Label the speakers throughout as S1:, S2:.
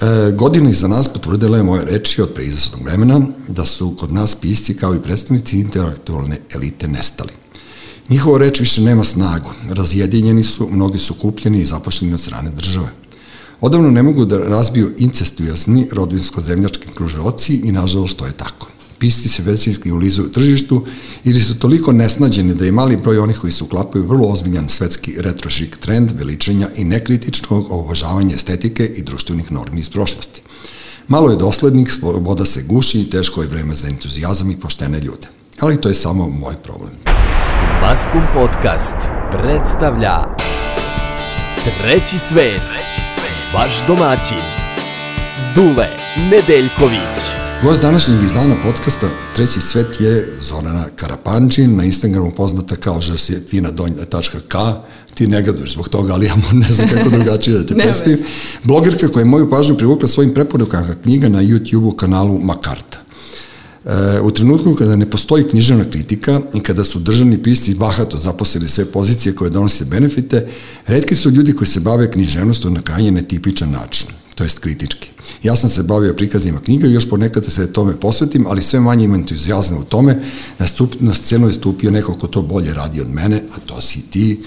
S1: E, godine za nas potvrdila je moje reči od preizvestnog vremena da su kod nas pisci kao i predstavnici intelektualne elite nestali. Njihova reč više nema snagu, razjedinjeni su, mnogi su kupljeni i zapošljeni od strane države. Odavno ne mogu da razbiju incestuozni rodbinsko-zemljački kružoci i nažalost to je tako. Pisci se većinski ulizuju tržištu ili su toliko nesnađeni da je mali broj onih koji se uklapaju vrlo ozbiljan svetski retrošik trend veličenja i nekritičnog obožavanja estetike i društvenih normi iz prošlosti. Malo je doslednik, sloboda se guši i teško je vreme za entuzijazam i poštene ljude. Ali to je samo moj problem.
S2: Maskum Podcast predstavlja Treći svet, vaš domaćin, Dule Nedeljković.
S1: Gost današnjeg izdana podcasta Treći svet je Zorana Karapanđin, na Instagramu poznata kao žosefina.k, ti ne gaduješ zbog toga, ali ja ne znam kako drugačije da te predstavim. Blogerka koja je moju pažnju privukla svojim preporukama knjiga na YouTube-u kanalu Makarta. E, u trenutku kada ne postoji književna kritika i kada su državni pisci bahato zaposlili sve pozicije koje donose benefite, redki su ljudi koji se bave književnostom na krajnje netipičan način, to jest kritički. Ja sam se bavio prikazima knjiga i još ponekad se tome posvetim, ali sve manje imam entuzijazma u tome. Na, stup, na scenu je stupio neko ko to bolje radi od mene, a to si ti.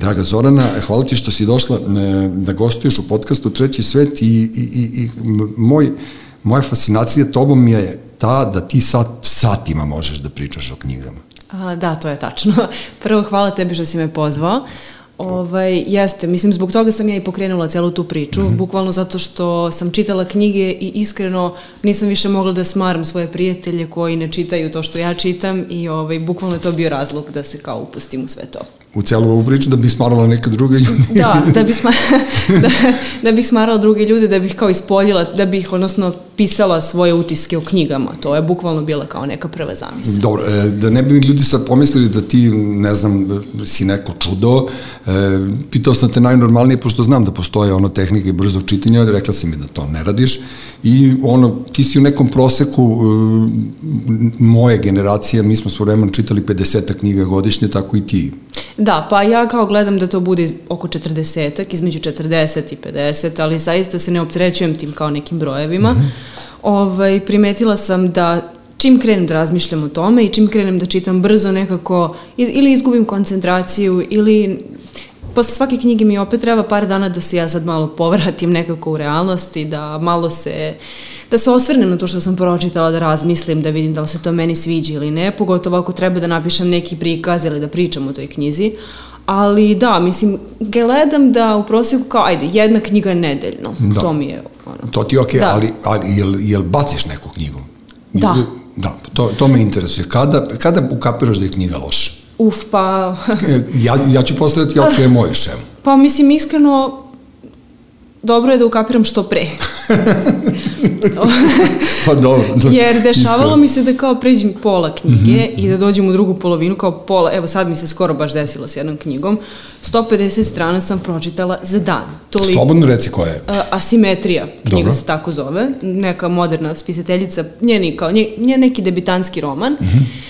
S1: Draga Zorana, hvala ti što si došla e, da gostuješ u podcastu Treći svet i, i, i, i moj, moja fascinacija tobom je ta da ti sat, satima možeš da pričaš o knjigama.
S3: A, da, to je tačno. Prvo, hvala tebi što si me pozvao. Ovaj, jeste, mislim, zbog toga sam ja i pokrenula celu tu priču, mm -hmm. bukvalno zato što sam čitala knjige i iskreno nisam više mogla da smaram svoje prijatelje koji ne čitaju to što ja čitam i ovaj, bukvalno je to bio razlog da se kao upustim u sve to
S1: u celu ovu priču da bi smarala neke druge ljude.
S3: da, da bih, sma, da, da bih smarala druge ljude, da bih kao ispoljila, da bih odnosno pisala svoje utiske o knjigama. To je bukvalno bila kao neka prva zamisla.
S1: Dobro, e, da ne bi ljudi sad pomislili da ti, ne znam, si neko čudo, e, pitao sam te najnormalnije, pošto znam da postoje ono tehnike brzo čitanja, rekla si mi da to ne radiš i ono, ti si u nekom proseku e, moje generacije, mi smo svoj vremen čitali 50 knjiga godišnje, tako i ti.
S3: Da, pa ja kao gledam da to bude oko 40 između 40 i 50, ali zaista se ne optrećujem tim kao nekim brojevima. Mm -hmm. ovaj, primetila sam da čim krenem da razmišljam o tome i čim krenem da čitam brzo nekako ili izgubim koncentraciju ili posle svake knjige mi opet treba par dana da se ja sad malo povratim nekako u realnost i da malo se, da se osvrnem na to što sam pročitala, da razmislim, da vidim da li se to meni sviđa ili ne, pogotovo ako treba da napišem neki prikaz ili da pričam o toj knjizi. Ali da, mislim, gledam da u prosjeku kao, ajde, jedna knjiga nedeljno. Da. To mi je ono.
S1: To ti je okej, okay, da. ali, ali jel, jel baciš neku knjigu?
S3: Da.
S1: Da, to, to me interesuje. Kada, kada ukapiraš da je knjiga loša?
S3: Uf, pa...
S1: E, ja, ja ću postaviti ok je moj šem.
S3: Pa mislim, iskreno, dobro je da ukapiram što pre.
S1: pa dobro.
S3: Do, Jer dešavalo iskreno. mi se da kao pređem pola knjige mm -hmm. i da dođem u drugu polovinu kao pola, evo sad mi se skoro baš desilo s jednom knjigom, 150 strana sam pročitala za dan.
S1: Toliko, Slobodno reci koja je.
S3: Asimetrija, knjiga Dobro. se tako zove, neka moderna spisateljica, njeni, kao, nje, nje neki debitanski roman. Mm -hmm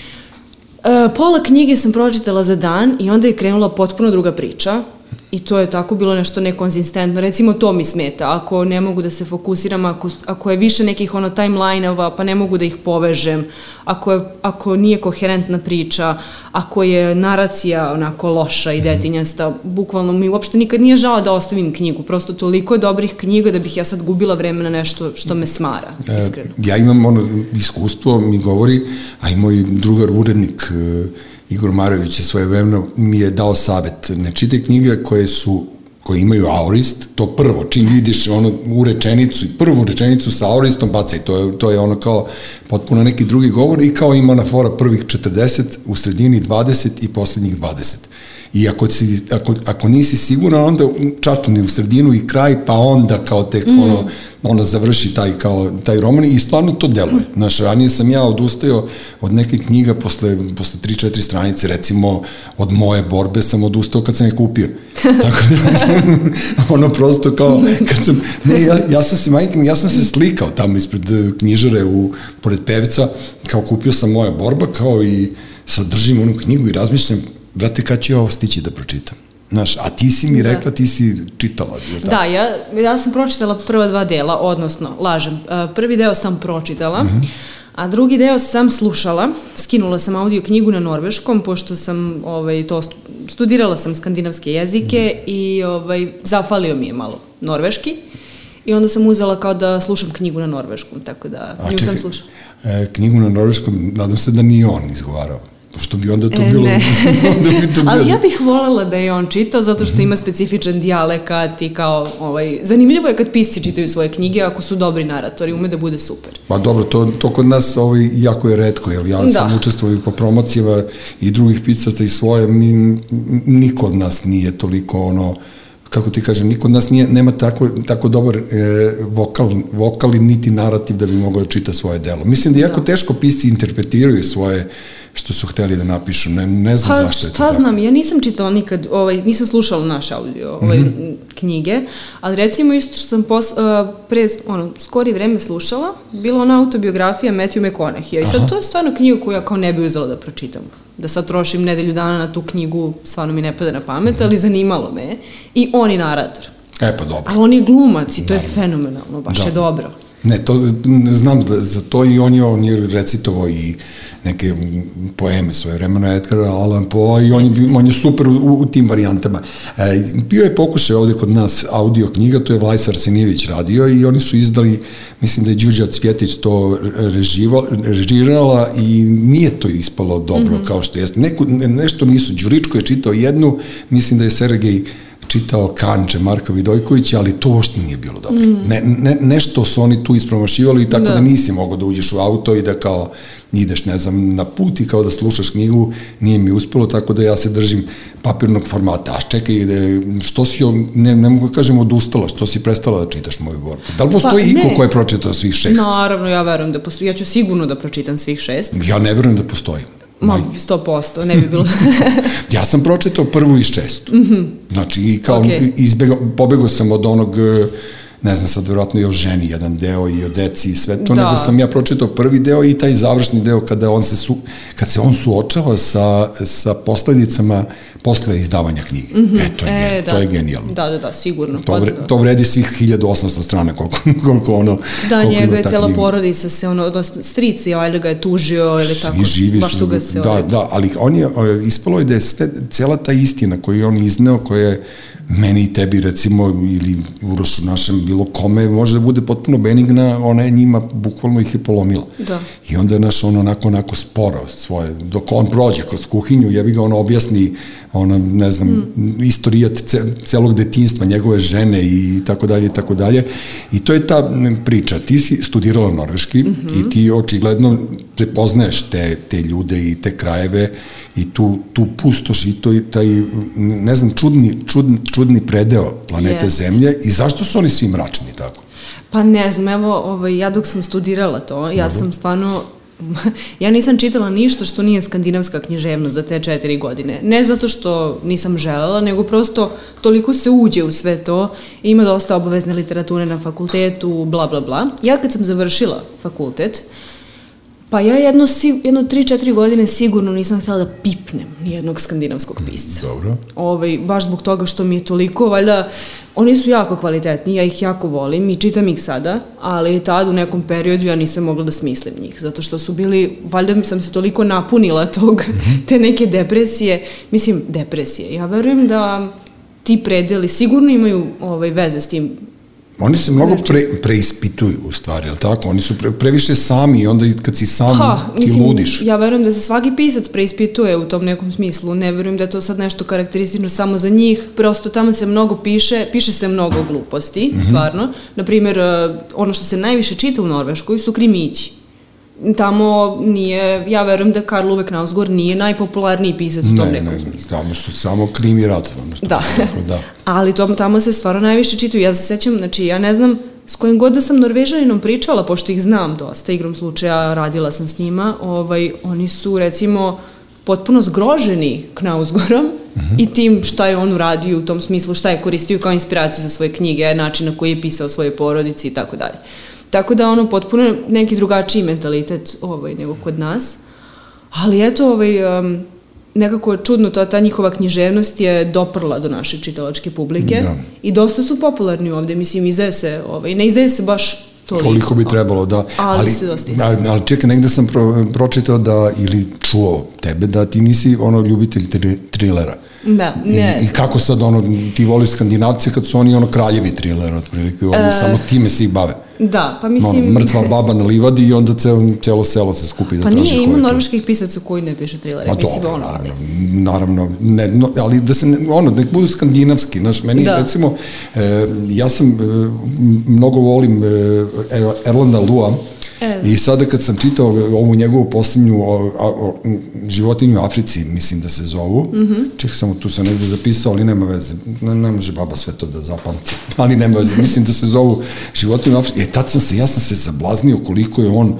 S3: Uh, pola knjige sam pročitala za dan i onda je krenula potpuno druga priča I to je tako bilo nešto nekonzistentno. Recimo to mi smeta, ako ne mogu da se fokusiram, ako, ako je više nekih ono timeline-ova, pa ne mogu da ih povežem, ako, je, ako nije koherentna priča, ako je naracija onako loša i detinjasta, bukvalno mi uopšte nikad nije žao da ostavim knjigu, prosto toliko je dobrih knjiga da bih ja sad gubila vreme na nešto što me smara, e, iskreno.
S1: E, ja imam ono iskustvo, mi govori, a i moj drugar urednik, Igor Marović je svoje vremeno mi je dao savet, ne čitaj knjige koje su koji imaju aurist, to prvo, čim vidiš ono u rečenicu, prvu rečenicu sa auristom, bacaj, to je, to je ono kao potpuno neki drugi govor i kao ima na fora prvih 40, u sredini 20 i poslednjih 20. I ako, si, ako, ako nisi siguran, onda čačni u sredinu i kraj, pa onda kao tek mm. ono, ono završi taj, kao, taj roman i stvarno to deluje. Znaš, ranije sam ja odustajao od neke knjiga posle, posle 3-4 stranice, recimo od moje borbe sam odustao kad sam je kupio. Tako da, ono prosto kao, kad sam, ne, ja, ja sam se, majke ja sam se slikao tamo ispred e, knjižare u, pored pevica, kao kupio sam moja borba, kao i sad držim onu knjigu i razmišljam, brate, kad ću ja ovo stići da pročitam? Znaš, a ti si mi rekla, ti si čitala. je?
S3: Da, ja, ja sam pročitala prva dva dela, odnosno, lažem, e, prvi deo sam pročitala,
S1: Mhm.
S3: a drugi deo sam slušala, skinula sam audio knjigu na norveškom, pošto sam ovaj, to stu- studirala sam skandinavske jezike
S1: Mhm.
S3: i ovaj, zafalio mi je malo norveški. I onda sam uzela kao da slušam knjigu na norveškom, tako da
S1: A
S3: nju sam
S1: čekaj,
S3: slušala.
S1: E, knjigu na norveškom, nadam se da nije on izgovarao. Pošto bi onda to
S3: E,
S1: bilo...
S3: ne.
S1: onda bi to
S3: Ali
S1: bilo...
S3: ja bih voljela da je on čitao zato što ima specifičan dijalekat i kao, ovaj, zanimljivo je kad pisci čitaju svoje knjige ako su dobri naratori, ume da bude super.
S1: Pa dobro, to, to kod nas ovaj, jako je redko, jer ja
S3: Da.
S1: sam učestvovao i po promocijama i drugih pisaca i svoje, mi, niko od nas nije toliko ono, kako ti kažem, niko od nas nije, nema tako, tako dobar e, vokal, vokal niti narativ da bi mogao da čita svoje delo. Mislim da je jako
S3: Da.
S1: teško pisci interpretiraju svoje što su hteli da napišu, ne, ne znam
S3: Pa
S1: zašto je to
S3: šta
S1: tako.
S3: znam, ja nisam čitala nikad, ovaj, nisam slušala naš audio ovaj,
S1: Mhm.
S3: knjige, ali recimo isto što sam pos, uh, pre ono, skori vreme slušala, bila ona autobiografija Matthew McConaughey. I sad to je stvarno knjiga koju ja kao ne bi uzela da pročitam. Da sad trošim nedelju dana na tu knjigu, stvarno mi ne pada na pamet, ali zanimalo me. I on je narator.
S1: E pa dobro.
S3: Ali on je glumac i to je fenomenalno, baš
S1: Da.
S3: je dobro.
S1: Ne, to, ne znam da, za to i on je, on je recitovao i neke poeme svoje vremena Edgar Allan Poe i on je, on je super u, u tim varijantama. E, bio je pokušaj ovde kod nas audio knjiga, to je Vlajsa Arsenijević radio i oni su izdali, mislim da je Đuđa Cvjetić to režival, režirala i nije to ispalo dobro mm -hmm. kao što jeste. Neku, ne, nešto nisu, Đuričko je čitao jednu, mislim da je Sergej čitao Kanče Marka Vidojkovića, ali to uopšte nije bilo dobro. Mm. Ne, ne, nešto su oni tu ispromašivali tako. Da.
S3: da
S1: nisi mogao da uđeš u auto i da kao ideš, ne znam, na put i kao da slušaš knjigu, nije mi uspelo, tako da ja se držim papirnog formata. A čekaj, da, što si, on- ne, ne mogu da kažem odustala, što si prestala da čitaš moju borbu? Da li postoji
S3: Pa,
S1: iko ko je pročitao svih šest?
S3: Naravno, ja verujem da postoji, ja ću sigurno da pročitam svih šest.
S1: Ja ne verujem da postoji.
S3: Ma, 100%, ne bi bilo...
S1: Ja sam pročitao prvu i šestu. Mm -hmm. Znači, i kao okay. izbegao, pobegao sam od onog, e, ne znam sad, verovatno i o ženi jedan deo i o deci i sve to,
S3: Da.
S1: nego sam ja pročitao prvi deo i taj završni deo kada on se, su, kad se on suočava sa, sa posledicama posle izdavanja knjige. Mm -hmm. E, to je, e, to je genijalno.
S3: Da, da, da, sigurno.
S1: To,
S3: Pa
S1: vre,
S3: da.
S1: to vredi svih 1800 strana koliko, koliko ono...
S3: Da,
S1: koliko
S3: njega je cela
S1: knjiga.
S3: porodica se, ono, odnosno, stric je valjda ga je tužio ili
S1: Svi
S3: tako,
S1: živi
S3: baš
S1: su,
S3: ga se...
S1: da,
S3: ovaj,
S1: da, ali on je, ispalo je da je sve, cela ta istina koju je on izneo, koja je meni i tebi recimo ili Urošu našem bilo kome može da bude potpuno benigna, ona je njima bukvalno ih je polomila.
S3: Da.
S1: I onda je naš on onako, onako sporo svoje, dok on prođe kroz kuhinju, ja bi ga on objasni ona, ne znam, mm. istorijat ce, celog detinstva, njegove žene i tako dalje i tako dalje. I to je ta priča. Ti si studirala norveški mm -hmm. i ti očigledno prepoznaješ te, te ljude i te krajeve i tu, tu pustoš i to i taj, ne znam, čudni, čudni, čudni predeo planete
S3: Jest.
S1: Zemlje i zašto su oni svi mračni tako?
S3: Pa ne znam, evo, ovaj, ja dok sam studirala to, ja sam stvarno ja nisam čitala ništa što nije skandinavska književnost za te četiri godine. Ne zato što nisam želela, nego prosto toliko se uđe u sve to, ima dosta obavezne literature na fakultetu, bla, bla, bla. Ja kad sam završila fakultet, Pa ja jedno, jedno 3-4 godine sigurno nisam htjela da pipnem nijednog skandinavskog pisca.
S1: Dobro.
S3: Ovaj, baš zbog toga što mi je toliko, valjda, oni su jako kvalitetni, ja ih jako volim i čitam ih sada, ali tad u nekom periodu ja nisam mogla da smislim njih, zato što su bili, valjda sam se toliko napunila tog, te neke depresije, mislim, depresije. Ja verujem da ti predeli sigurno imaju ovaj, veze s tim
S1: Oni se mnogo
S3: Znači-
S1: pre, preispituju u stvari, je li tako? Oni su pre, previše sami i onda kad si sam
S3: Ha,
S1: ti
S3: mislim,
S1: ludiš.
S3: ja verujem da se svaki pisac preispituje u tom nekom smislu. Ne verujem da je to sad nešto karakteristično samo za njih. Prosto tamo se mnogo piše, piše se mnogo gluposti, mm -hmm. stvarno. Naprimjer, eh, ono što se najviše čita u Norveškoj su krimići. Tamo nije, ja verujem da Karl Uwe Knausgård nije najpopularniji pisac u tom
S1: Ne,
S3: nekom
S1: ne,
S3: smislu.
S1: tamo su samo krim i rat. ono što
S3: Da.
S1: da.
S3: Ali to, tamo se stvarno najviše čitaju. Ja se sećam, znači ja ne znam s kojim god da sam Norvežaninom pričala, pošto ih znam dosta, igrom slučaja radila sam s njima, ovaj, oni su recimo potpuno zgroženi Knausgorom mm -hmm. i tim šta je on uradio u tom smislu, šta je koristio kao inspiraciju za svoje knjige, način na koji je pisao svoje porodici i tako dalje. Tako da ono potpuno neki drugačiji mentalitet ovaj, nego kod nas. Ali eto, ovaj, um, nekako je čudno, to, ta njihova književnost je doprla do naše čitalačke publike
S1: Da.
S3: i dosta su popularni ovde, mislim, izdaje se, ovaj, ne izdaje se baš toliko.
S1: Koliko bi trebalo, da.
S3: Ali se dosta
S1: da, ali čekaj, negde sam pro, pročitao da, ili čuo tebe, da ti nisi ono ljubitelj tri, trilera.
S3: Da, ne
S1: I, I kako sad ono, ti voliš skandinavce kad su oni ono kraljevi trilera, otprilike, oni
S3: E,
S1: samo time se i bave.
S3: Da, pa
S1: Ono,
S3: mislim...
S1: mrtva baba na livadi i onda celo, celo selo se skupi da
S3: Pa
S1: traži
S3: nije,
S1: ko
S3: ima norveških pisaca koji ne pišu trilere,
S1: Pa
S3: mislim,
S1: dobro,
S3: ono,
S1: naravno, naravno, ne, no, ali da se, ne, ono, nek budu skandinavski, znaš, meni,
S3: Da.
S1: recimo, e, ja sam, e, mnogo volim e, evo, Erlanda Lua,
S3: E.
S1: I sada kad sam čitao ovu njegovu posljednju o, o, životinju u Africi, mislim da se zovu, mm. -hmm. ček samo tu sam negde zapisao, ali nema veze, ne, ne može baba sve to da zapamti, ali nema veze, mislim da se zovu životinju u Africi, e tad sam se, ja sam se zablaznio koliko je on,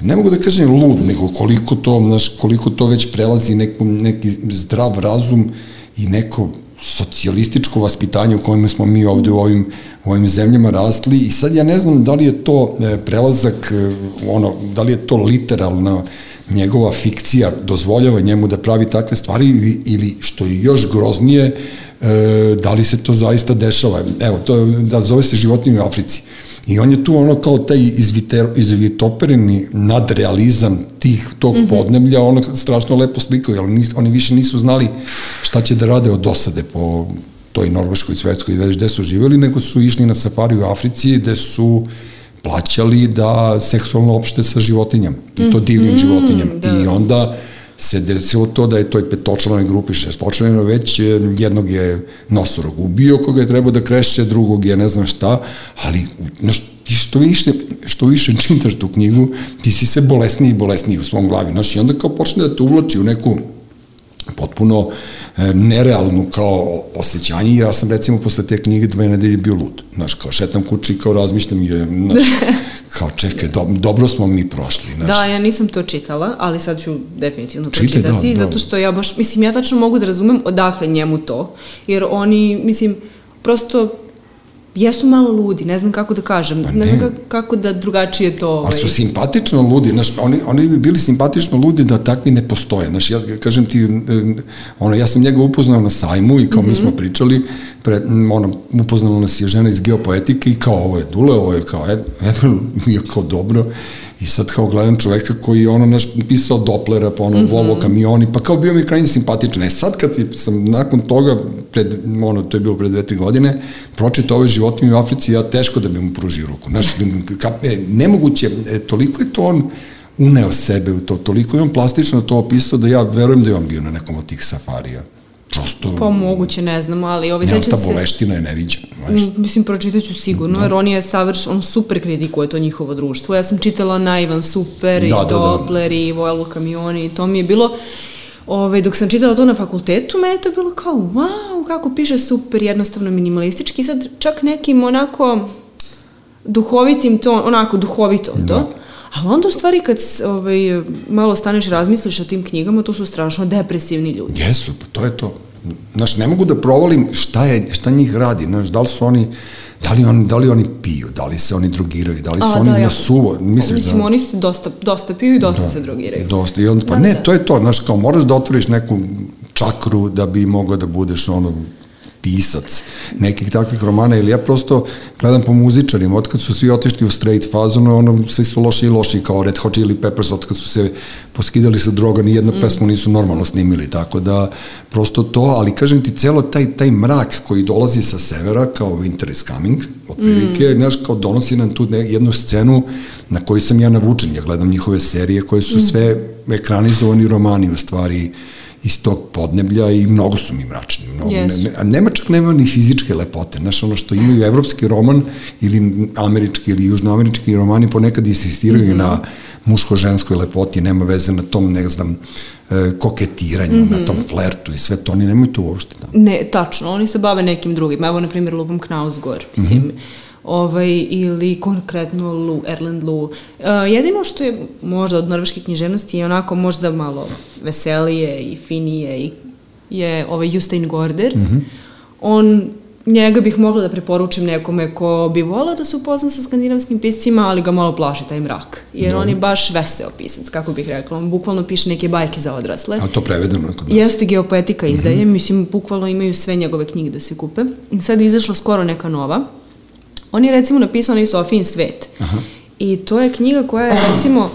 S1: ne mogu da kažem lud, nego koliko to, znaš, koliko to već prelazi neko, neki zdrav razum i neko socijalističko vaspitanje u kojem smo mi ovde u ovim, u ovim zemljama rasli i sad ja ne znam da li je to e, prelazak, e, ono, da li je to literalna njegova fikcija dozvoljava njemu da pravi takve stvari ili, ili što je još groznije, e, da li se to zaista dešava. Evo, to da zove se životinje u Africi. I on je tu ono kao taj izviter, izvitopereni nadrealizam tih, tog mm -hmm. podneblja, ono strašno lepo slikao, jer oni, oni više nisu znali šta će da rade od dosade po toj norveškoj, svetskoj, već gde su živeli, nego su išli na safari u Africi, gde su plaćali da seksualno opšte sa životinjama, i to divnim mm, životinjama.
S3: da.
S1: I onda se desilo to da je toj petočlanoj grupi šestočlanoj već e, jednog je nosorog ubio koga je trebao da kreše, drugog je ne znam šta, ali ti što više, što više čitaš tu knjigu, ti si sve bolesniji i bolesniji u svom glavi. Znaš, i onda kao počne da te uvlači u neku potpuno e, nerealnu kao osjećanje i ja sam recimo posle te knjige dve nedelje bio lud. Znaš, kao šetam kući i kao razmišljam je, znaš, kao čekaj, do, dobro smo mi prošli. Znaš.
S3: Da, ja nisam to čitala, ali sad ću definitivno
S1: Čitaj,
S3: pročitati,
S1: da, da.
S3: zato što ja baš, mislim, ja tačno mogu da razumem odakle njemu to, jer oni, mislim, prosto jesu malo ludi, ne znam kako da kažem,
S1: Pa
S3: ne.
S1: ne.
S3: znam kako, kako da drugačije to... Ovaj,
S1: Ali su simpatično ludi, znaš, oni, oni bi bili simpatično ludi da takvi ne postoje, znaš, ja kažem ti, ono, ja sam njega upoznao na sajmu i kao mm -hmm. mi smo pričali, pre, ono, upoznala nas je žena iz geopoetike i kao ovo je Dule, ovo je kao Ed, ja kao dobro, i sad kao gledam čoveka koji je ono naš pisao Doplera, pa ono mm -hmm. Volvo kamioni, pa kao bio mi krajnje simpatičan. E sad kad sam nakon toga, pred, ono, to je bilo pred dve, tri godine, pročitao ove životinje u Africi, ja teško da bi mu pružio ruku. Znaš, ka, e, nemoguće, e, toliko je to on uneo sebe u to, toliko je on plastično to opisao da ja verujem da je on bio na nekom od tih safarija. Prosto,
S3: Pa moguće, ne znam, ali ovaj,
S1: ne,
S3: sećam
S1: ta
S3: se...
S1: boleština je neviđena. Znaš.
S3: Mm, Mislim, pročitat ću sigurno,
S1: Da.
S3: jer on je savrš, on super kritikuje to njihovo društvo. Ja sam čitala na Ivan Super, i
S1: Da, da, da.
S3: Doppler, i Vojlo kamioni, i to mi je bilo... Ove, dok sam čitala to na fakultetu, meni je to bilo kao, wow, kako piše super, jednostavno minimalistički, sad čak nekim onako duhovitim to, onako duhovito
S1: Da.
S3: to. Ali onda u stvari kad ovaj, malo staneš i razmisliš o tim knjigama, to su strašno depresivni ljudi.
S1: Jesu, pa to je to. Znaš, ne mogu da provalim šta, je, šta njih radi, znaš, da li su oni, da li, on, da li oni piju, da li se oni drogiraju, da li su
S3: A,
S1: oni
S3: da,
S1: na
S3: ja.
S1: suvo, misliš
S3: Mislim,
S1: da...
S3: oni se dosta, dosta piju i dosta se drogiraju.
S1: Dosta, i onda, pa
S3: Da,
S1: ne,
S3: da.
S1: to je to, znaš, kao moraš da otvoriš neku čakru da bi mogao da budeš ono pisac nekih takvih romana ili ja prosto gledam po muzičarima, otkad su svi otišli u straight fazon, ono, svi su loši i loši kao Red Hot Chili Peppers, otkad su se poskidali sa droga, ni jednu mm. pesmu nisu normalno snimili, tako da prosto to, ali kažem ti, celo taj, taj mrak koji dolazi sa severa, kao Winter is coming, otprilike, mm. znaš, kao donosi nam tu jednu scenu na koju sam ja navučen, ja gledam njihove serije koje su mm. sve ekranizovani romani u stvari, iz tog podneblja i mnogo su mi mračni. Mnogo,
S3: Jesu.
S1: ne, a nema čak nema ni fizičke lepote. Znaš, ono što imaju evropski roman ili američki ili južnoamerički romani ponekad insistiraju mm -hmm. na muško-ženskoj lepoti, nema veze na tom, ne znam, e, koketiranju, mm -hmm. na tom flertu i sve to, oni nemaju to uopšte. Da.
S3: Ne, tačno, oni se bave nekim drugim. Evo, na primjer, Lubom Knausgor, mislim, mm -hmm. Ovaj, ili konkretno Lu, Erland Lu. Uh, jedino što je možda od norveške književnosti je onako možda malo veselije i finije i je ovaj Justein Gorder. Mm -hmm. On njega bih mogla da preporučim nekome ko bi volao da se upozna sa skandinavskim piscima, ali ga malo plaši taj mrak. Jer on je baš veseo pisac, kako bih rekla. On bukvalno piše neke bajke za odrasle.
S1: A to prevedeno kod nas?
S3: Jeste geopoetika izdaje, mm -hmm. mislim, bukvalno imaju sve njegove knjige da se kupe. I sad je izašla skoro neka nova. On je recimo napisao onaj Sofijin svet. Aha. I to je knjiga koja je recimo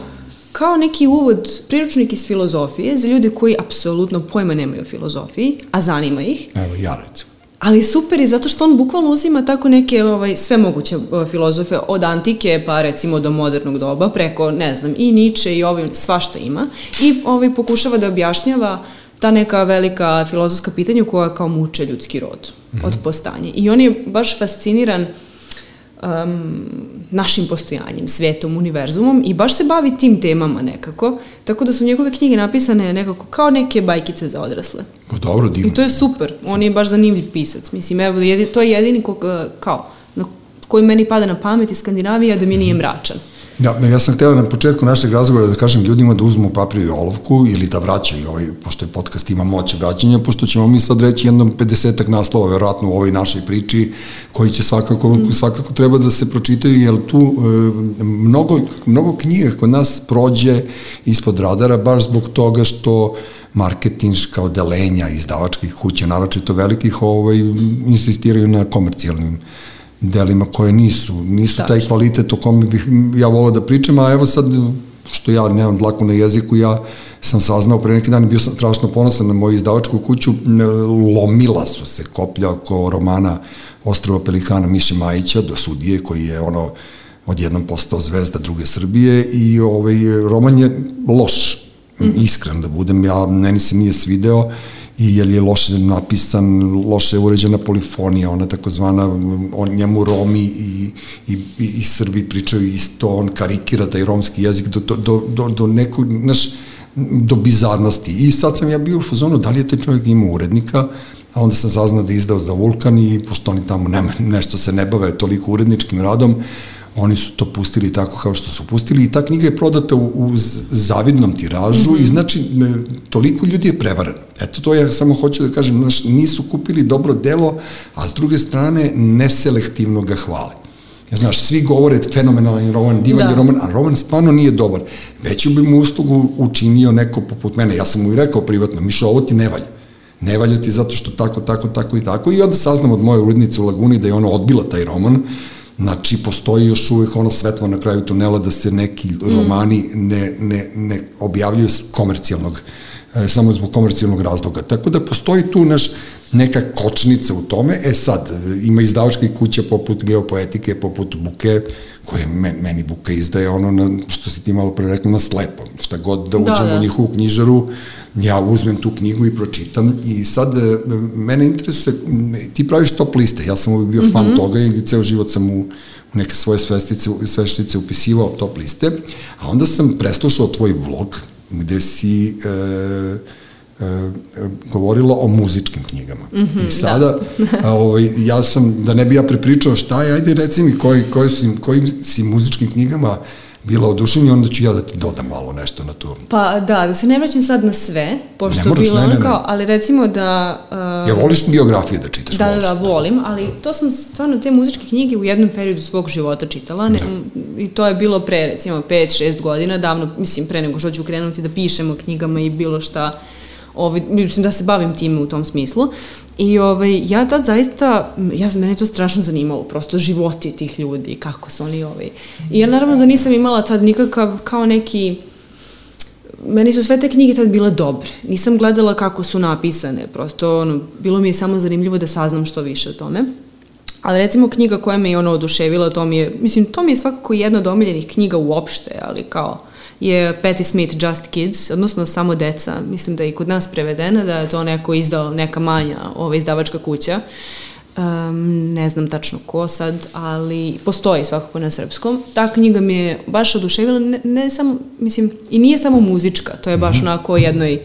S3: kao neki uvod, priručnik iz filozofije za ljude koji apsolutno pojma nemaju o filozofiji, a zanima ih.
S1: Evo, ja recimo.
S3: Ali super je zato što on bukvalno uzima tako neke ovaj, sve moguće filozofe od antike pa recimo do modernog doba preko ne znam i Nietzsche i ovaj svašta ima i ovaj pokušava da objašnjava ta neka velika filozofska pitanja koja kao muče ljudski rod mm -hmm. od postanja. I on je baš fasciniran um, našim postojanjem, svetom, univerzumom i baš se bavi tim temama nekako, tako da su njegove knjige napisane nekako kao neke bajkice za odrasle.
S1: Pa dobro, divno.
S3: I to je super, on je baš zanimljiv pisac. Mislim, evo, to je jedini kog, kao, na koji meni pada na pamet iz Skandinavije, da mi nije mračan. Mm
S1: Ja, ja sam htela na početku našeg razgovora da kažem ljudima da uzmu papir i olovku ili da vraćaju ovaj, pošto je podcast ima moć vraćanja, pošto ćemo mi sad reći jednom 50 naslova verovatno u ovoj našoj priči koji će svakako, mm. svakako treba da se pročitaju jer tu e, mnogo, mnogo knjiga kod nas prođe ispod radara baš zbog toga što marketinška odelenja izdavačkih kuća, naročito velikih, ovaj, insistiraju na komercijalnim delima koje nisu, nisu Tačno. taj kvalitet o kome bih ja volao da pričam, a evo sad, što ja nemam dlaku na jeziku, ja sam saznao pre neki dan i bio sam strašno ponosan na moju izdavačku kuću, lomila su se koplja oko romana Ostrava Pelikana Miše Majića do sudije koji je ono odjednom postao zvezda druge Srbije i ovaj roman je loš, mm. iskren da budem, ja, meni se nije svideo i jer je loše napisan, loše je uređena polifonija, ona takozvana, on njemu Romi i, i, i Srbi pričaju isto, on karikira taj romski jezik do, do, do, do nekog, znaš, do bizarnosti. I sad sam ja bio u fazonu, da li je taj čovjek imao urednika, a onda sam saznao da je izdao za Vulkan i pošto oni tamo nema, nešto se ne bave toliko uredničkim radom, oni su to pustili tako kao što su pustili i ta knjiga je prodata u, u zavidnom tiražu mm -hmm. i znači toliko ljudi je prevaren. Eto to ja samo hoću da kažem, znaš, nisu kupili dobro delo, a s druge strane neselektivno ga hvale. Ja, znaš, svi govore fenomenalan roman, divan da. roman, a roman stvarno nije dobar. Veću bi mu uslugu učinio neko poput mene. Ja sam mu i rekao privatno, Mišo, ovo ti ne valja. Ne valja ti zato što tako, tako, tako i tako. I onda saznam od moje urednice u Laguni da je ona odbila taj roman, Znači, postoji još uvek ono svetlo na kraju tunela da se neki mm. romani ne, ne, ne objavljuju komercijalnog, e, samo zbog komercijalnog razloga. Tako da postoji tu naš neka kočnica u tome. E sad, ima izdavačke kuće poput geopoetike, poput Buke, koje meni Buka izdaje ono na, što si ti malo pre rekla, na slepo. Šta god da, da uđemo da, da. u njihovu knjižaru, ja uzmem tu knjigu i pročitam i sad e, mene interesuje, ti praviš top liste, ja sam uvijek bio mm -hmm. fan mhm. toga i ceo život sam u, u neke svoje svestice, sveštice upisivao top liste, a onda sam preslušao tvoj vlog gde si e, e, govorila o muzičkim knjigama. Mm -hmm, I sada, da. a, ovaj, ja sam, da ne bi ja prepričao šta je, ajde reci mi koji, koji si, kojim si muzičkim knjigama bila oduševljenja, onda ću ja da ti dodam malo nešto na to.
S3: Pa da, da se ne vraćam sad na sve, pošto ne moraš, bilo ne, ne, ne. kao, ali recimo da...
S1: Uh, ja voliš biografije da čitaš?
S3: Da, da, da, volim, ali to sam stvarno te muzičke knjige u jednom periodu svog života čitala ne, da. i to je bilo pre recimo 5-6 godina, davno, mislim pre nego što ću krenuti da pišem o knjigama i bilo šta ovaj, mislim da se bavim time u tom smislu. I ovaj, ja tad zaista, ja, mene to strašno zanimalo, prosto životi tih ljudi, kako su oni ovaj. I ja naravno da nisam imala tad nikakav kao neki, meni su sve te knjige tad bile dobre. Nisam gledala kako su napisane, prosto ono, bilo mi je samo zanimljivo da saznam što više o tome. Ali recimo knjiga koja me je ono oduševila, to mi je, mislim, to mi je svakako jedna od omiljenih knjiga uopšte, ali kao, je Patti Smith Just Kids, odnosno samo deca. Mislim da je i kod nas prevedena, da je to neko izdao, neka manja ova izdavačka kuća. Um, ne znam tačno ko sad, ali postoji svakako na srpskom. Ta knjiga mi je baš oduševila, ne, ne samo, mislim, i nije samo muzička, to je baš mm -hmm. onako jednoj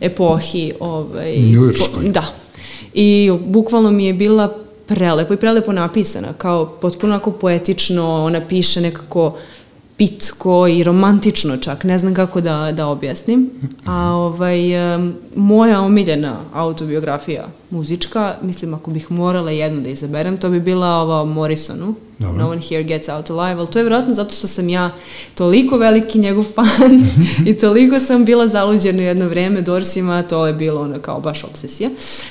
S3: epohi. Ovaj,
S1: po,
S3: da. I bukvalno mi je bila prelepo i prelepo napisana, kao potpuno onako poetično, ona piše nekako uh, pitko i romantično čak, ne znam kako da, da objasnim. A ovaj, moja omiljena autobiografija muzička, mislim ako bih morala jednu da izaberem, to bi bila ova Morrisonu, Dobro. No One Here Gets Out Alive, ali to je vjerojatno zato što sam ja toliko veliki njegov fan i toliko sam bila zaluđena jedno vreme Dorsima, to je bilo ono kao baš obsesija.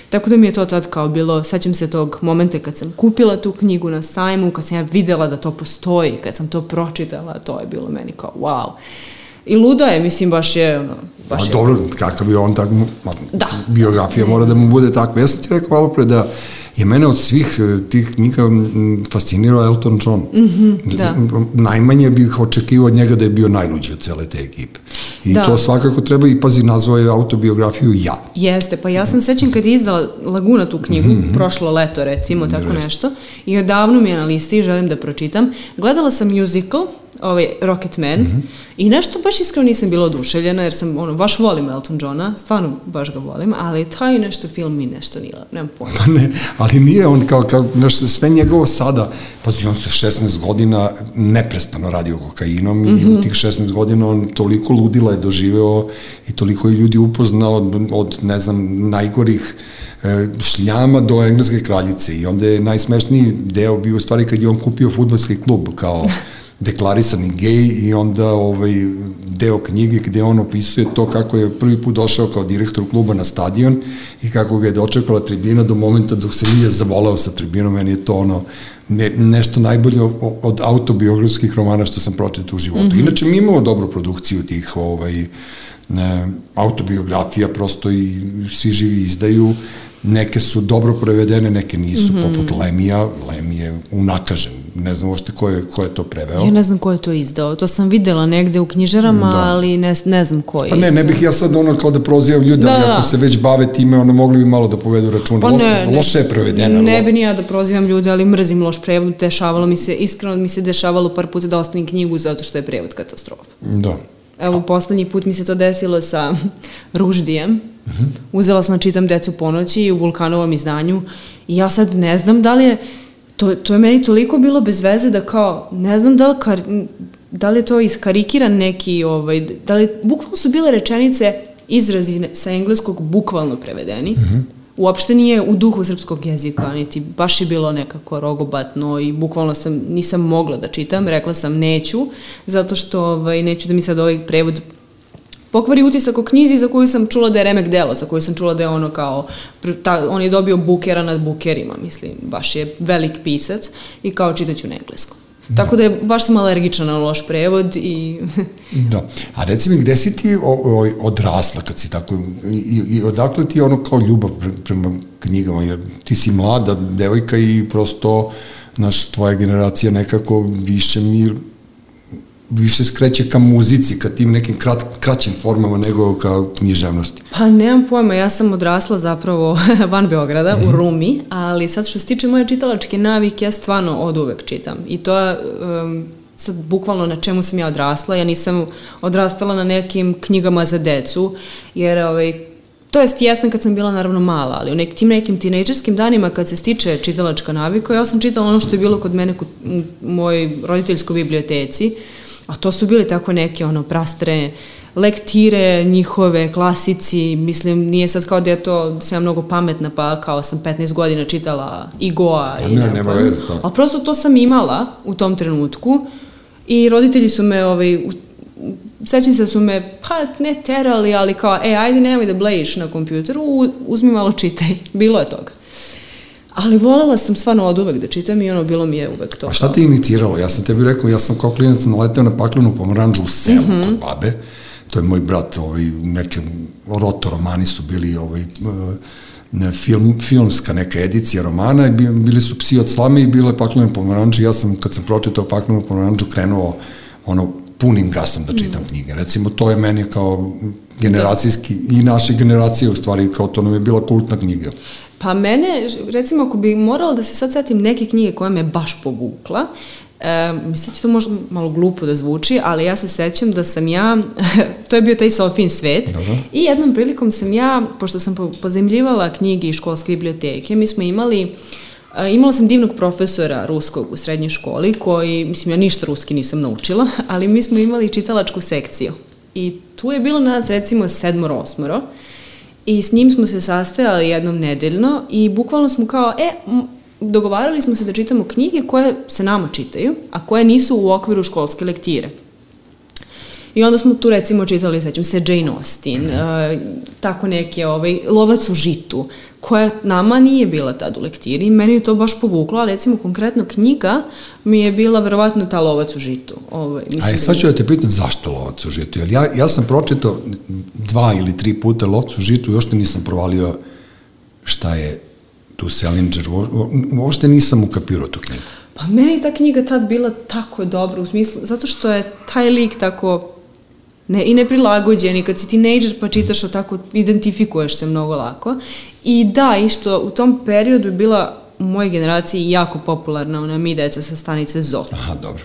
S3: Tako da mi je to tad kao bilo, sećam se tog momenta kad sam kupila tu knjigu na sajmu, kad sam ja videla da to postoji, kad sam to pročitala, to je bilo meni kao wow. I luda je, mislim, baš je, ono, baš
S1: A
S3: je.
S1: dobro, kakav je on tak,
S3: Da.
S1: biografija mora da mu bude takva. Ja sam ti rekao malo pre da je mene od svih e, tih knjiga fascinirao Elton John. Mm -hmm,
S3: da.
S1: Najmanje bih očekivao od njega da je bio najluđi od cele te ekipe. I
S3: Da.
S1: to svakako treba i pazi, nazvao je autobiografiju Ja.
S3: Jeste, pa ja sam sećam kad je izdala Laguna tu knjigu, mm -hmm. prošlo leto recimo, tako
S1: Jeste.
S3: nešto, i odavno mi je na listi i želim da pročitam. Gledala sam musical, ovaj Rocket Man, mm -hmm. i nešto baš iskreno nisam bila oduševljena, jer sam, ono, baš volim Elton Johna, stvarno baš ga volim, ali taj nešto film mi nešto nije, nemam pojma.
S1: Pa ne, ali nije on kao, kao znaš, sve njegovo sada, pazi, on se 16 godina neprestano radio kokainom mm -hmm. i u tih 16 godina on toliko ludila je doživeo i toliko je ljudi upoznao od, od ne znam, najgorih e, šljama do engleske kraljice i onda je najsmešniji deo bio u stvari kad je on kupio futbolski klub kao deklarisani gej i onda ovaj deo knjige gde on opisuje to kako je prvi put došao kao direktor kluba na stadion i kako ga je dočekala tribina do momenta dok se nije zavolao sa tribinom, meni je to ono ne, nešto najbolje od autobiografskih romana što sam pročitao u životu. Mm -hmm. Inače, mi imamo dobru produkciju tih ovaj, ne, autobiografija, prosto i svi živi izdaju, neke su dobro prevedene, neke nisu, mm -hmm. poput Lemija, Lemi je unakažen, ne znam uopšte ko je, ko je to preveo.
S3: Ja ne znam ko je to izdao, to sam videla negde u knjižarama,
S1: Da.
S3: ali ne, ne znam ko je
S1: Pa ne,
S3: izdao.
S1: ne bih ja sad ono kao da prozivam ljude,
S3: Da,
S1: ali
S3: da.
S1: ako se već bave time, ono mogli bi malo da povedu računa.
S3: Pa
S1: Lo-
S3: ne, ne,
S1: Loše je prevedena.
S3: Ne
S1: lo-
S3: bi ni ja da prozivam ljude, ali mrzim loš prevod. Dešavalo mi se, iskreno mi se dešavalo par puta da ostavim knjigu zato što je prevod katastrofa.
S1: Da.
S3: Evo, poslednji put mi se to desilo sa Ruždijem. Uzela sam da čitam Decu ponoći u Vulkanovom izdanju i ja sad ne znam da li je, to, to je meni toliko bilo bez veze da kao, ne znam da li, kar, da li je to iskarikiran neki, ovaj, da li, bukvalno su bile rečenice izrazi sa engleskog bukvalno prevedeni. Mm -hmm. Uopšte nije u duhu srpskog jezika, niti baš je bilo nekako rogobatno i bukvalno sam, nisam mogla da čitam, rekla sam neću, zato što ovaj, neću da mi sad ovaj prevod pokvari utisak o knjizi za koju sam čula da je remek delo, za koju sam čula da je ono kao, ta, on je dobio bukera nad bukerima, mislim, baš je velik pisac i kao čitaću na engleskom. Tako da je, baš sam alergična na loš prevod i
S1: Da. A reci mi, gde si ti o, o, odrasla kad si tako, i, i odakle ti je ono kao ljubav pre, prema knjigama, jer ti si mlada devojka i prosto, naš, tvoja generacija nekako više mi više skreće ka muzici, ka tim nekim krat, kraćim formama nego ka književnosti.
S3: Pa nemam pojma, ja sam odrasla zapravo van Beograda, mm. u Rumi, ali sad što se tiče moje čitalačke navike, ja stvarno od uvek čitam. I to je um, sad bukvalno na čemu sam ja odrasla. Ja nisam odrastala na nekim knjigama za decu, jer ovaj, To jest, jesam kad sam bila naravno mala, ali u nek, tim nekim tinejdžerskim danima kad se stiče čitalačka navika, ja sam čitala ono što je bilo kod mene kod, u mojoj roditeljskoj biblioteci, a to su bili tako neke ono prastre lektire njihove, klasici, mislim, nije sad kao da je to, da sam ja mnogo pametna, pa kao sam 15 godina čitala Igoa.
S1: Pa
S3: i
S1: ne,
S3: nemam
S1: nema veze, da.
S3: Ali prosto to sam imala u tom trenutku i roditelji su me, ovaj, sećam se da su me, pa ne terali, ali kao, e, ajde nemoj da blejiš na kompjuteru, uzmi malo čitaj. Bilo je toga. Ali volela sam stvarno od uvek da čitam i ono, bilo mi je uvek to.
S1: A šta te iniciralo? Ja sam tebi rekao, ja sam kao klinac naleteo na paklenu pomoranđu u selu mm -hmm. kod babe. To je moj brat, ovaj, neke roto romani su bili ovaj, eh, ne, film, filmska neka edicija romana, bili su psi od slame i bilo je paklene pomoranđe. Ja sam, kad sam pročitao paklenu pomoranđu, krenuo ono, punim gasom da čitam mm. knjige. Recimo, to je meni kao generacijski, da. i naše generacije u stvari, kao to nam je bila kultna knjiga.
S3: Pa mene, recimo, ako bi morala da se sad setim neke knjige koja me baš povukla, E, mislim da će to možda malo glupo da zvuči, ali ja se sećam da sam ja, to je bio taj Sofin svet,
S1: Dobro.
S3: i jednom prilikom sam ja, pošto sam po- pozemljivala knjige iz školske biblioteke, mi smo imali a, Imala sam divnog profesora ruskog u srednjoj školi koji, mislim, ja ništa ruski nisam naučila, ali mi smo imali čitalačku sekciju. I tu je bilo nas recimo sedmoro, osmoro I s njim smo se sastajali jednom nedeljno i bukvalno smo kao, e, dogovarali smo se da čitamo knjige koje se nama čitaju, a koje nisu u okviru školske lektire. I onda smo tu recimo čitali, sećam se, Jane Austen, uh, tako neke, ovaj, Lovac u žitu, koja nama nije bila tad u lektiri. Meni je to baš povuklo, a recimo konkretno knjiga mi je bila verovatno ta Lovac u žitu.
S1: Ovaj, mislim a sad ću da te pitam zašto Lovac u žitu, jer ja, ja sam pročitao dva ili tri puta Lovac u žitu i uopšte nisam provalio šta je tu Salinger, uopšte nisam ukapirao tu knjigu.
S3: Pa meni ta knjiga tad bila tako dobra u smislu, zato što je taj lik tako ne, i neprilagođeni, kad si tinejdžer pa čitaš o tako, identifikuješ se mnogo lako. I da, isto, u tom periodu je bila u mojoj generaciji jako popularna ona Mi deca sa stanice Zo.
S1: Aha, dobro.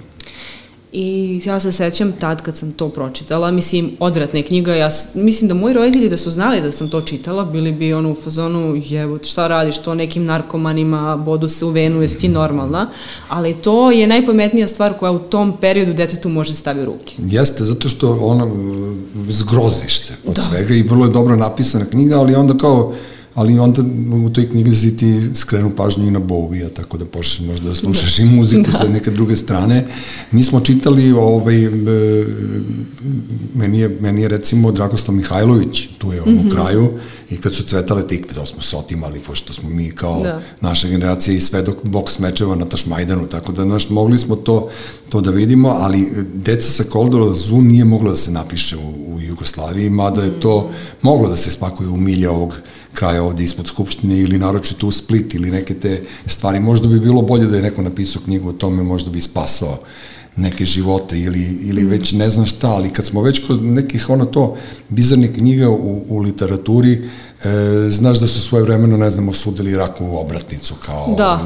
S3: I ja se sećam tad kad sam to pročitala, mislim, odvratna je knjiga, ja mislim da moji roditelji da su znali da sam to čitala, bili bi ono u fazonu, jevo, šta radiš, to nekim narkomanima, bodu se u venu, jesi ti normalna, ali to je najpametnija stvar koja u tom periodu detetu može stavi u ruke.
S1: Jeste, zato što ona zgroziš se od da. svega i vrlo je dobro napisana knjiga, ali onda kao ali onda u toj knjizi ti skrenu pažnju i na Bovija, tako da počneš možda da slušaš da. i muziku da. sa neke druge strane. Mi smo čitali, ovaj, e, meni, je, meni je recimo Dragoslav Mihajlović, tu je on mm -hmm. u mhm. kraju, i kad su cvetale tikve, da smo se otimali, pošto smo mi kao da. naša generacija i sve dok boks mečeva na Tašmajdanu, tako da naš, mogli smo to, to da vidimo, ali deca sa Koldora Zu nije mogla da se napiše u, u Jugoslaviji, mada je to moglo da se spakuje u milje ovog kraja ovde ispod Skupštine ili naročito u Split ili neke te stvari. Možda bi bilo bolje da je neko napisao knjigu o tome, možda bi spasao neke živote ili, ili već ne znam šta, ali kad smo već kroz nekih ono to bizarne knjige u, u literaturi, E, znaš da su svoje vremeno, ne znam, osudili Rakovu obratnicu kao, da.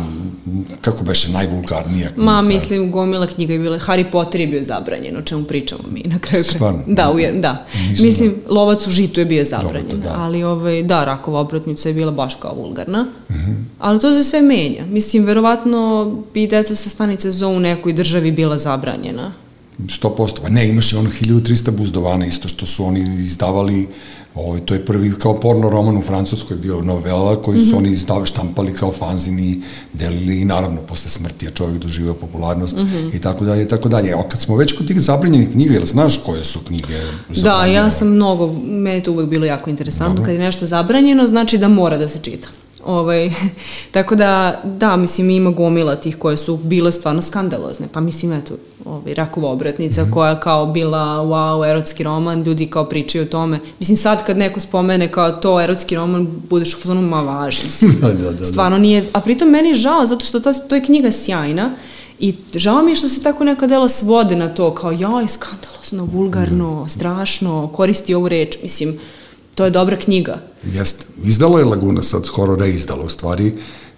S1: kako beše, najvulgarnija knjiga.
S3: Ma, mislim, gomila knjiga je bila, Harry Potter je bio zabranjen, o čemu pričamo mi na kraju.
S1: Stvarno?
S3: Da, u, da. Nisam mislim, da. Lovac u žitu je bio zabranjen, Dobro, da, da. ali ovaj, da, Rakova obratnica je bila baš kao vulgarna, mhm. -huh. ali to se sve menja. Mislim, verovatno bi deca sa stanice zo u nekoj državi bila zabranjena.
S1: 100%, pa ne, imaš i ono 1300 buzdovana isto što su oni izdavali Ovo, ovaj, to je prvi kao porno roman u Francuskoj bio novela koji su mm -hmm. oni izdavali štampali kao fanzini, delili i naravno posle smrti je čovjek doživio popularnost mm -hmm. i tako dalje i tako dalje. A kad smo već kod tih zabranjenih knjiga, jel znaš koje su knjige
S3: zabranjene? Da, ja sam mnogo, meni je to uvek bilo jako interesantno, Dobro. kad je nešto zabranjeno, znači da mora da se čita. Ovaj, tako da, da, mislim, ima gomila tih koje su bile stvarno skandalozne. Pa mislim, eto, ovaj, Rakova obratnica mm -hmm. koja kao bila, wow, erotski roman, ljudi kao pričaju o tome. Mislim, sad kad neko spomene kao to erotski roman, budeš u fazonu, ma važi. Mislim, da, da, da, stvarno nije, a pritom meni je žao, zato što ta, to je knjiga sjajna, I žao mi je što se tako neka dela svode na to, kao jaj, skandalozno, vulgarno, mm. strašno, koristi ovu reč, mislim, to je dobra knjiga.
S1: Jeste. Izdala je Laguna sad, skoro reizdala u stvari.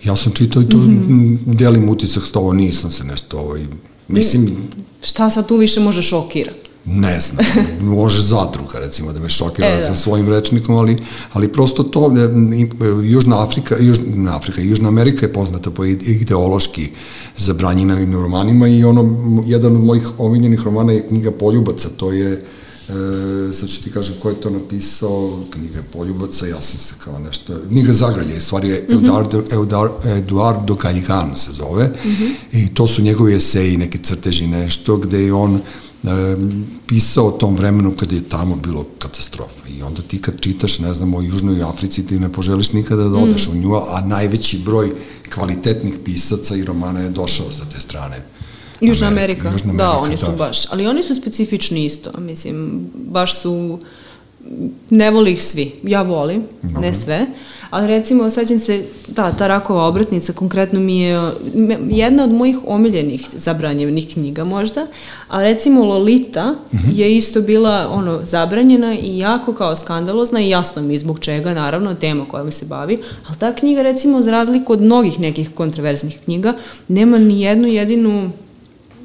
S1: Ja sam čitao i to, mm -hmm. delim utisak s tovo, nisam se nešto ovaj, mislim...
S3: Šta sad tu više može šokirati?
S1: Ne znam, može zadruga recimo da me šokira e, da. sa svojim rečnikom, ali, ali prosto to, e, Južna Afrika, Južna Afrika i Južna Amerika je poznata po ideološki zabranjenim romanima i ono, jedan od mojih omiljenih romana je knjiga Poljubaca, to je E, sad ću ti kažem ko je to napisao, knjiga Poljubaca, ja sam se kao nešto, knjiga Zagralje, stvari je mm -hmm. Eduardo, Eduardo, se zove, mm -hmm. i to su njegovi eseji, neke crteži, nešto, gde je on e, pisao o tom vremenu kada je tamo bilo katastrofa i onda ti kad čitaš, ne znam, o Južnoj Africi ti ne poželiš nikada da odeš mm. u nju, a najveći broj kvalitetnih pisaca i romana je došao sa te strane
S3: Južna Amerika, Južna Amerika, da, oni su da. baš, ali oni su specifični isto, mislim, baš su, ne voli ih svi, ja volim, Dobre. ne sve, ali recimo, sećam se, da, ta rakova obratnica konkretno mi je jedna od mojih omiljenih zabranjenih knjiga možda, a recimo Lolita mm -hmm. je isto bila ono zabranjena i jako kao skandalozna i jasno mi zbog čega, naravno, tema kojom se bavi, ali ta knjiga recimo za razliku od mnogih nekih kontroverznih knjiga nema ni jednu jedinu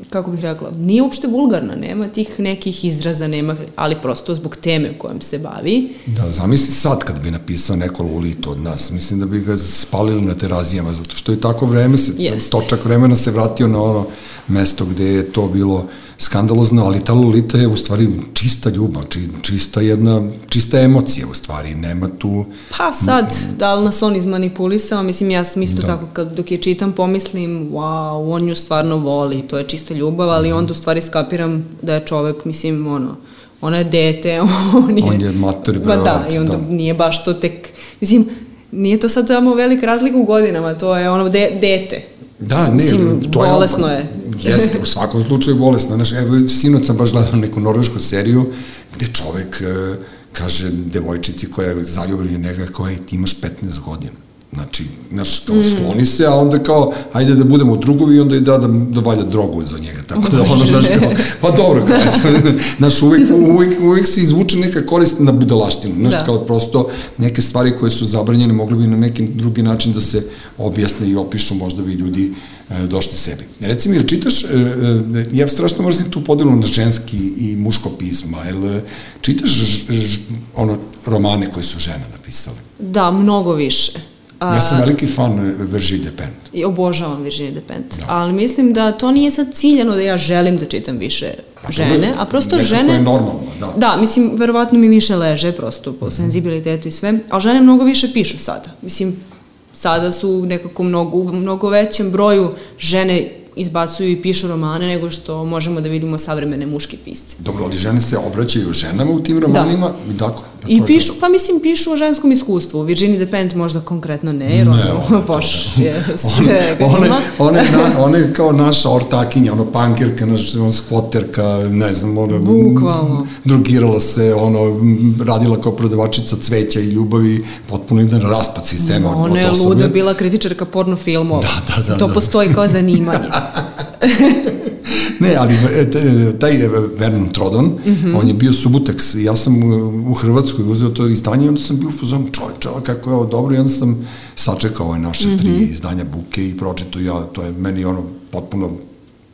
S3: kako bih rekla, nije uopšte vulgarna, nema tih nekih izraza, nema, ali prosto zbog teme kojom se bavi.
S1: Da, zamisli sad kad bi napisao neko lulito od nas, mislim da bi ga spalili na terazijama, zato što je tako vreme, se, Jest. točak vremena se vratio na ono mesto gde je to bilo skandalozno, ali ta Lolita je u stvari čista ljubav, či, čista jedna, čista emocija u stvari, nema tu...
S3: Pa sad, da li nas on izmanipulisao, mislim ja sam isto da. tako kad dok je čitam pomislim, wow, on nju stvarno voli, to je čista ljubav, ali onda u stvari skapiram da je čovek, mislim, ono, ona je dete, on je...
S1: On je mater,
S3: Pa da, i onda da. nije baš to tek, mislim, nije to sad samo velika razlika u godinama, to je ono de, dete.
S1: Da, ne,
S3: Mislim,
S1: to je...
S3: bolesno je.
S1: Jeste, u svakom slučaju bolesno. Znaš, evo, sinoć sam baš gledao neku norvešku seriju gde čovek e, kaže devojčici koja je zaljubljena njega, je ti imaš 15 godina. Znači, znaš, kao skloni se, a onda kao, ajde da budemo drugovi i onda i da, da, da valja drogu za njega. Tako da ono, znaš, kao, pa dobro, kao, znaš, uvijek, uvijek, uvijek se izvuče neka korist na budalaštinu. Znaš, da. kao prosto neke stvari koje su zabranjene mogli bi na neki drugi način da se objasne i opišu, možda bi ljudi e, došli sebi. Reci mi, jel čitaš, e, e, ja strašno mrzim tu podelu na ženski i muško pisma, jel čitaš ž, ž, ono romane koje su žene napisale?
S3: Da, mnogo više.
S1: A, ja sam veliki fan Virginie Despentes.
S3: I obožavam Virginie Despentes, da. ali mislim da to nije sad ciljano da ja želim da čitam više pa, žene, a prosto žene...
S1: je normalno, da.
S3: Da, mislim, verovatno mi više leže prosto po mm -hmm. senzibilitetu i sve, ali žene mnogo više pišu sada. Mislim, sada su nekako mnogo, u mnogo većem broju žene izbacuju i pišu romane nego što možemo da vidimo savremene muške pisce.
S1: Dobro, ali žene se obraćaju ženama u tim romanima? Da. Dakle,
S3: I pišu, pa mislim pišu o ženskom iskustvu. Virginia Despentes možda konkretno ne, jer
S1: ne,
S3: ona baš je sve
S1: one, one, one, na, one kao naša ortakinja, ono pankirka, naš, on skvoterka, ne znam, ona
S3: Bukvalno.
S1: drugirala se, ono, radila kao prodavačica cveća i ljubavi, potpuno jedan raspad sistema.
S3: No, ona je luda bila kritičarka porno filmova.
S1: Da, da, da.
S3: To
S1: da.
S3: postoji kao zanimanje.
S1: ne, ali e, taj Vernon Trodon, mm -hmm. on je bio Subutex, ja sam u Hrvatskoj uzeo to izdanje i onda sam bio u fuzonu, čovječe, kako je ovo dobro, i onda sam sačekao ove naše mm -hmm. tri izdanja Buke i pročito ja, to je meni ono potpuno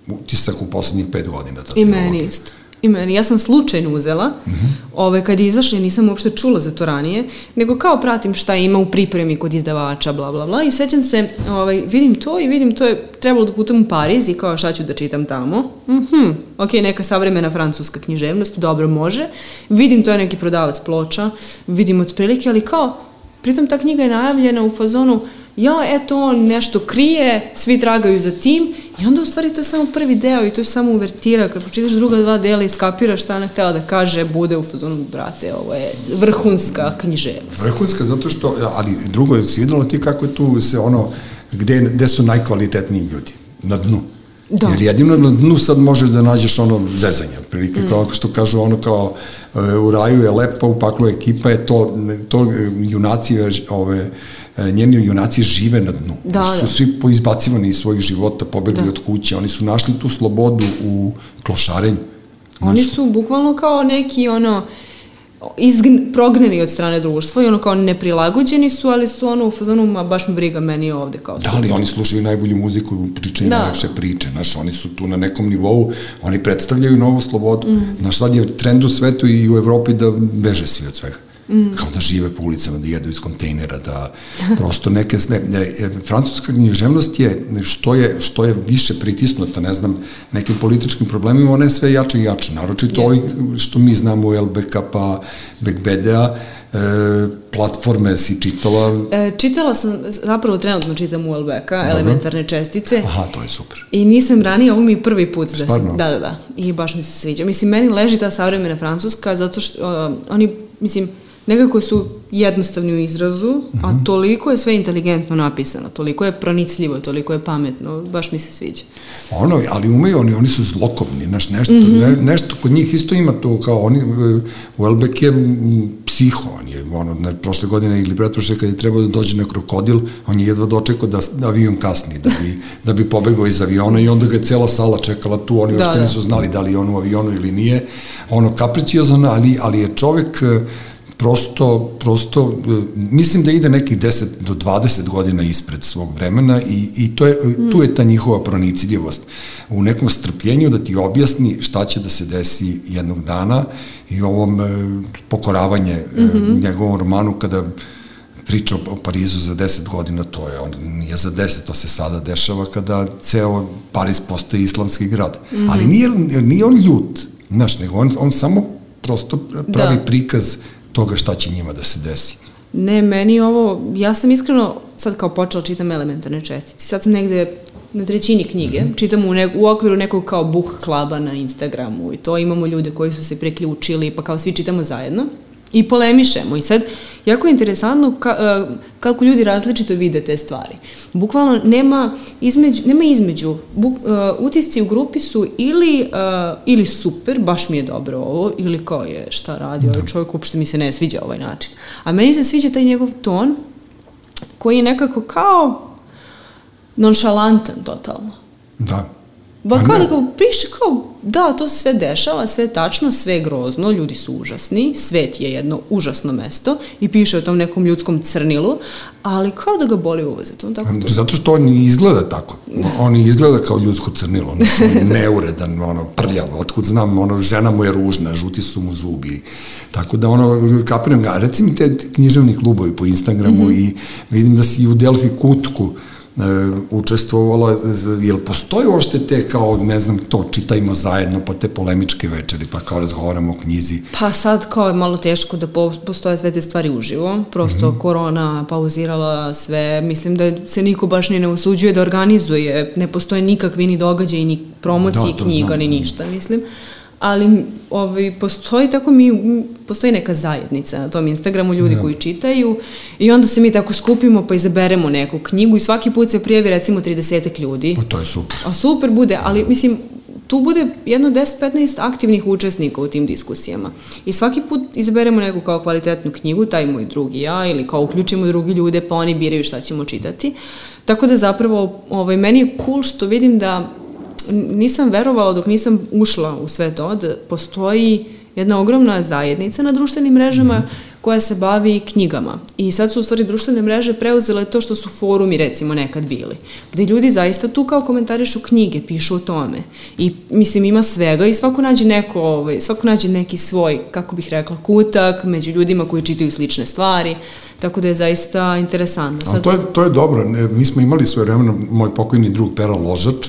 S1: utisak u poslednjih pet godina.
S3: I meni isto i meni. Ja sam slučajno uzela, mm -hmm. ove, kad je izašla, nisam uopšte čula za to ranije, nego kao pratim šta ima u pripremi kod izdavača, bla, bla, bla, i sećam se, ovaj, vidim to i vidim to je trebalo da putam u Pariz i kao šta ću da čitam tamo. Mhm, mm ok, neka savremena francuska književnost, dobro može. Vidim to je neki prodavac ploča, vidim otprilike, ali kao, pritom ta knjiga je najavljena u fazonu, ja, eto, on nešto krije, svi tragaju za tim i onda u stvari to je samo prvi deo i to je samo uvertira, kad pročitaš druga dva dela i skapiraš šta ona htela da kaže, bude u fazonu, brate, ovo je vrhunska književnost.
S1: Vrhunska zato što, ali drugo je svidalo ti kako je tu se ono, gde, gde su najkvalitetniji ljudi, na dnu. Da. Jer jedino na dnu sad možeš da nađeš ono zezanje, prilike, mm. kao što kažu ono kao e, u raju je lepo, u paklu ekipa je to, to junaci ove, E, njeni junaci žive na dnu. Da, su da. svi poizbacivani iz svojih života, pobegli da. od kuće, oni su našli tu slobodu u klošarenju.
S3: Oni su bukvalno kao neki ono izgn, progneni od strane društva i ono kao neprilagođeni su, ali su ono u fazonu, ma baš me briga meni ovde kao
S1: Da, ali oni slušaju najbolju muziku, pričaju da. najlepše priče, znaš, oni su tu na nekom nivou, oni predstavljaju novu slobodu. Mm. Znaš, sad je trend u svetu i u Evropi da beže svi od svega. Mm. kao da žive po ulicama, da jedu iz kontejnera, da prosto neke... Ne, ne, francuska književnost je što, je, što je više pritisnuta, ne znam, nekim političkim problemima, ona je sve jače i jače, naročito ovi što mi znamo u LBK pa Bekbedea, e, platforme si čitala?
S3: E, čitala sam, zapravo trenutno čitam u LBK, Dobro. elementarne čestice.
S1: Aha, to je super.
S3: I nisam ranije, ovo mi je prvi put da se, da, da, da, i baš mi se sviđa. Mislim, meni leži ta savremena francuska, zato što uh, oni, mislim, nekako su jednostavni u izrazu, mm -hmm. a mhm. toliko je sve inteligentno napisano, toliko je pronicljivo, toliko je pametno, baš mi se sviđa.
S1: Ono, ali umeju oni, oni su zlokobni, znaš, nešto, mm -hmm. ne, nešto kod njih isto ima to, kao oni, Welbeck je psiho, on je, ono, ne, prošle godine ili pretprošle kad je trebao da dođe na krokodil, on je jedva dočekao da, da avion kasni, da bi, da bi pobegao iz aviona i onda ga je cela sala čekala tu, oni da, uopšte da. nisu znali da li je on u avionu ili nije, ono, kapriciozan, ali, ali je čovek, prosto, prosto, e, mislim da ide nekih 10 do 20 godina ispred svog vremena i, i to je, mm. tu je ta njihova pronicljivost. U nekom strpljenju da ti objasni šta će da se desi jednog dana i ovom e, pokoravanje mm -hmm. e, njegovom romanu kada priča o Parizu za 10 godina, to je, on nije za 10, to se sada dešava kada ceo Pariz postaje islamski grad. Mm -hmm. Ali nije, nije on ljut, znaš, nego on, on samo prosto pravi da. prikaz toga šta će njima da se desi.
S3: Ne, meni ovo, ja sam iskreno sad kao počela čitam elementarne čestice. Sad sam negde na trećini knjige, mm -hmm. čitam u, ne, u okviru nekog kao book klaba na Instagramu i to imamo ljude koji su se preključili, pa kao svi čitamo zajedno i polemišemo. I sad, jako je interesantno ka, uh, kako ljudi različito vide te stvari. Bukvalno nema između, nema između. Buk, uh, utisci u grupi su ili, uh, ili super, baš mi je dobro ovo, ili kao je šta radi ovaj da. čovjek, uopšte mi se ne sviđa ovaj način. A meni se sviđa taj njegov ton, koji je nekako kao nonšalantan totalno.
S1: Da.
S3: Ba kao da kao piše kao, da, to se sve dešava, sve je tačno, sve je grozno, ljudi su užasni, svet je jedno užasno mesto i piše o tom nekom ljudskom crnilu, ali kao da ga boli uvozet. On tako
S1: to... Zato što on izgleda tako. On izgleda kao ljudsko crnilo, on neuredan, ono, prljav, otkud znam, ono, žena mu je ružna, žuti su mu zubi. Tako da, ono, kapiram ga, recimo te književni klubovi po Instagramu mm -hmm. i vidim da si i u Delfi Kutku, učestvovala, jel postoji uopšte te kao, ne znam, to čitajmo zajedno pa te polemičke večeri, pa kao razgovaramo o knjizi?
S3: Pa sad kao je malo teško da postoje sve te stvari uživo, prosto mm -hmm. korona pauzirala sve, mislim da se niko baš ni ne usuđuje da organizuje, ne postoje nikakvi ni događaji, ni promocije da, knjiga, znam. ni ništa, mislim ali ovaj, postoji tako mi, postoji neka zajednica na tom Instagramu, ljudi ja. koji čitaju i onda se mi tako skupimo pa izaberemo neku knjigu i svaki put se prijavi recimo 30 ljudi.
S1: Pa to je super.
S3: A super bude, ali mislim, tu bude jedno 10-15 aktivnih učesnika u tim diskusijama. I svaki put izaberemo neku kao kvalitetnu knjigu, taj moj drugi ja, ili kao uključimo drugi ljude, pa oni biraju šta ćemo čitati. Tako da zapravo ovaj, meni je cool što vidim da nisam verovala dok nisam ušla u sve to da postoji jedna ogromna zajednica na društvenim mrežama mm. koja se bavi knjigama. I sad su u stvari društvene mreže preuzele to što su forumi recimo nekad bili. Gde ljudi zaista tu kao komentarišu knjige, pišu o tome. I mislim ima svega i svako nađe neko, ovaj, svako nađe neki svoj, kako bih rekla, kutak među ljudima koji čitaju slične stvari. Tako da je zaista interesantno.
S1: Sad... A to je, to je dobro. Mi smo imali svoje vremena, moj pokojni drug Pera Ložač,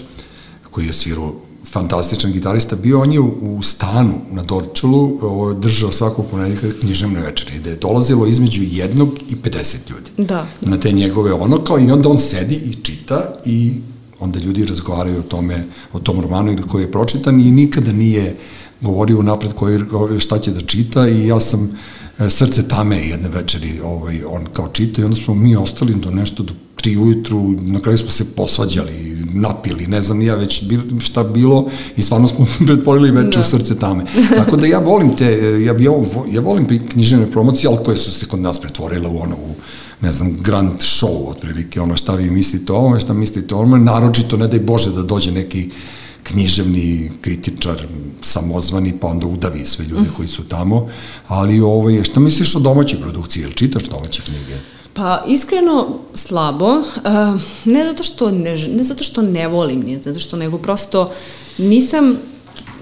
S1: koji je svirao fantastičan gitarista, bio on je u, stanu na Dorčulu držao svakog ponedjeljka književne večere, gde je dolazilo između jednog i 50 ljudi.
S3: Da.
S1: Na te njegove ono kao i onda on sedi i čita i onda ljudi razgovaraju o tome, o tom romanu ili koji je pročitan i nikada nije govorio napred koji, šta će da čita i ja sam e, srce tame jedne večeri ovaj, on kao čita i onda smo mi ostali do nešto do tri ujutru, na kraju smo se posvađali, napili, ne znam ja već bil, šta bilo i stvarno smo pretvorili veče da. u srce tame. Tako da ja volim te, ja, ja, ja volim književne promocije, ali koje su se kod nas pretvorile u ono, u, ne znam, grand show, otprilike, ono šta vi mislite o ovome, šta mislite o ovome, naročito, ne daj Bože da dođe neki književni kritičar samozvani, pa onda udavi sve ljude mm. koji su tamo, ali ovaj, šta misliš o domaćoj produkciji, ili čitaš domaće knjige?
S3: Pa iskreno slabo, uh, ne zato što ne, ne zato što ne volim, ne zato što nego prosto nisam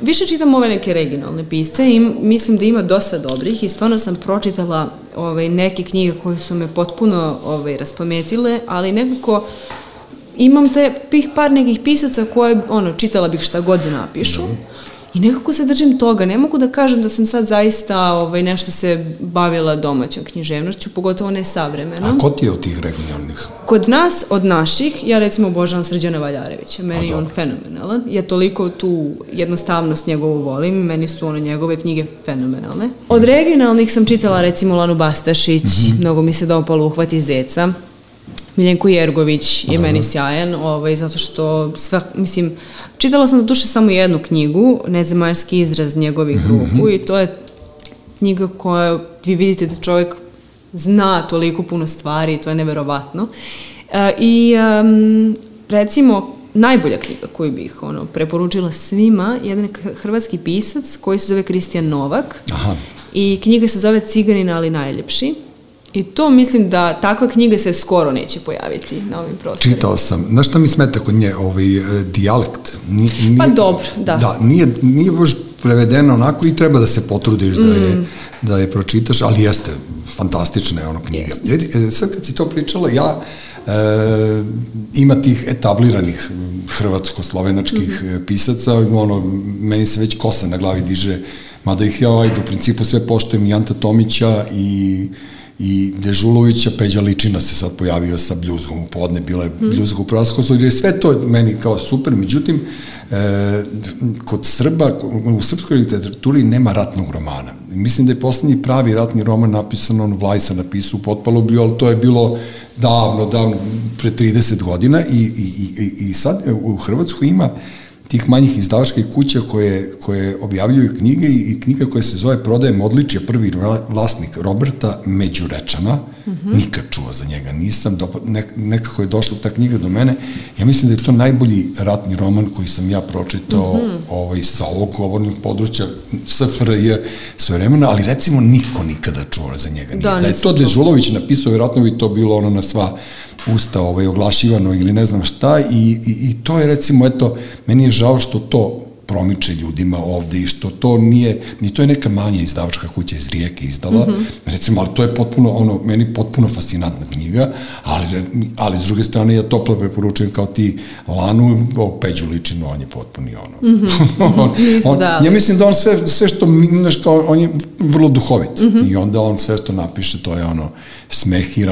S3: više čitam ove neke regionalne pisce i mislim da ima dosta dobrih i stvarno sam pročitala ovaj, neke knjige koje su me potpuno ovaj, raspametile, ali nekako imam te pih par nekih pisaca koje ono, čitala bih šta god da napišu. Mm -hmm I nekako se držim toga. Ne mogu da kažem da sam sad zaista ovaj, nešto se bavila domaćom književnošću, pogotovo ne savremenom.
S1: A ko ti je od tih regionalnih?
S3: Kod nas, od naših, ja recimo obožavam Srđana Valjarevića. Meni je on fenomenalan. Ja toliko tu jednostavnost njegovu volim. Meni su ono njegove knjige fenomenalne. Od regionalnih sam čitala recimo Lanu Bastašić. Mm -hmm. Mnogo mi se dopalo Uhvati zeca. Miljenko Jergović je da, meni sjajan, ovaj, zato što sve, mislim, čitala sam do duše samo jednu knjigu, Nezemaljski izraz njegovih mm -hmm. ruku i to je knjiga koja, vi vidite da čovjek zna toliko puno stvari i to je neverovatno. E, I um, recimo, najbolja knjiga koju bih ono, preporučila svima, jedan hrvatski pisac koji se zove Kristijan Novak Aha. i knjiga se zove Ciganin, ali najljepši. I to mislim da takva knjiga se skoro neće pojaviti na ovim prostorima.
S1: Čitao sam. Znaš šta mi smeta kod nje? Ovaj, e, dijalekt.
S3: Nije, nije, pa dobro, da.
S1: Da, nije, nije baš prevedena onako i treba da se potrudiš mm. da, je, da je pročitaš, ali jeste, fantastična je ono knjiga. Vidi, e, sad kad si to pričala, ja e, ima tih etabliranih hrvatsko-slovenačkih mm -hmm. pisaca, ono, meni se već kosa na glavi diže, mada ih ja ovaj, u principu sve poštojem i Anta Tomića i i Dežulovića, Peđa Ličina se sad pojavio sa bljuzgom u podne, bila je mm. bljuzga u praskosu, je sve to meni kao super, međutim, e, kod Srba, u srpskoj literaturi nema ratnog romana. Mislim da je poslednji pravi ratni roman napisan, on Vlajsa napisao u Potpaloblju, ali to je bilo davno, davno, pre 30 godina i, i, i, i sad u Hrvatskoj ima tih manjih izdavačkih kuća koje, koje objavljuju knjige i, knjiga koja se zove Prodajem odličje, prvi vlasnik Roberta Međurečana, mm -hmm. nikad čuo za njega nisam, do, nekako je došla ta knjiga do mene, ja mislim da je to najbolji ratni roman koji sam ja pročitao mm -hmm. ovaj, sa ovog govornog područja SFRJ svoje vremena, ali recimo niko nikada čuo za njega nije. Da, da je to Dežulović napisao, vjerojatno bi to bilo ono na sva usta ovaj, oglašivano ili ne znam šta i, i, i to je recimo, eto, meni je žao što to promiče ljudima ovde i što to nije, ni to je neka manja izdavačka kuća iz Rijeke izdala, mm -hmm. recimo, ali to je potpuno, ono, meni potpuno fascinantna knjiga, ali, ali s druge strane ja toplo preporučujem kao ti Lanu, o Peđu Ličinu, on je potpuni ono. Mm -hmm. on, on, da, ja mislim da on sve, sve što, znaš, kao, on je vrlo duhovit mm -hmm. i onda on sve što napiše, to je ono, smeh i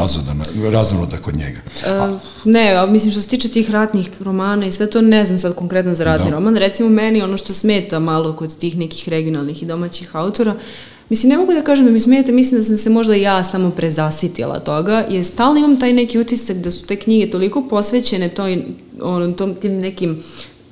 S1: razonoda kod njega. A,
S3: uh, ne, mislim što se tiče tih ratnih romana i sve to ne znam sad konkretno za ratni da. roman. Recimo meni ono što smeta malo kod tih nekih regionalnih i domaćih autora, Mislim, ne mogu da kažem da mi smeta, mislim da sam se možda ja samo prezasitila toga, jer stalno imam taj neki utisak da su te knjige toliko posvećene toj, on, tom, tim nekim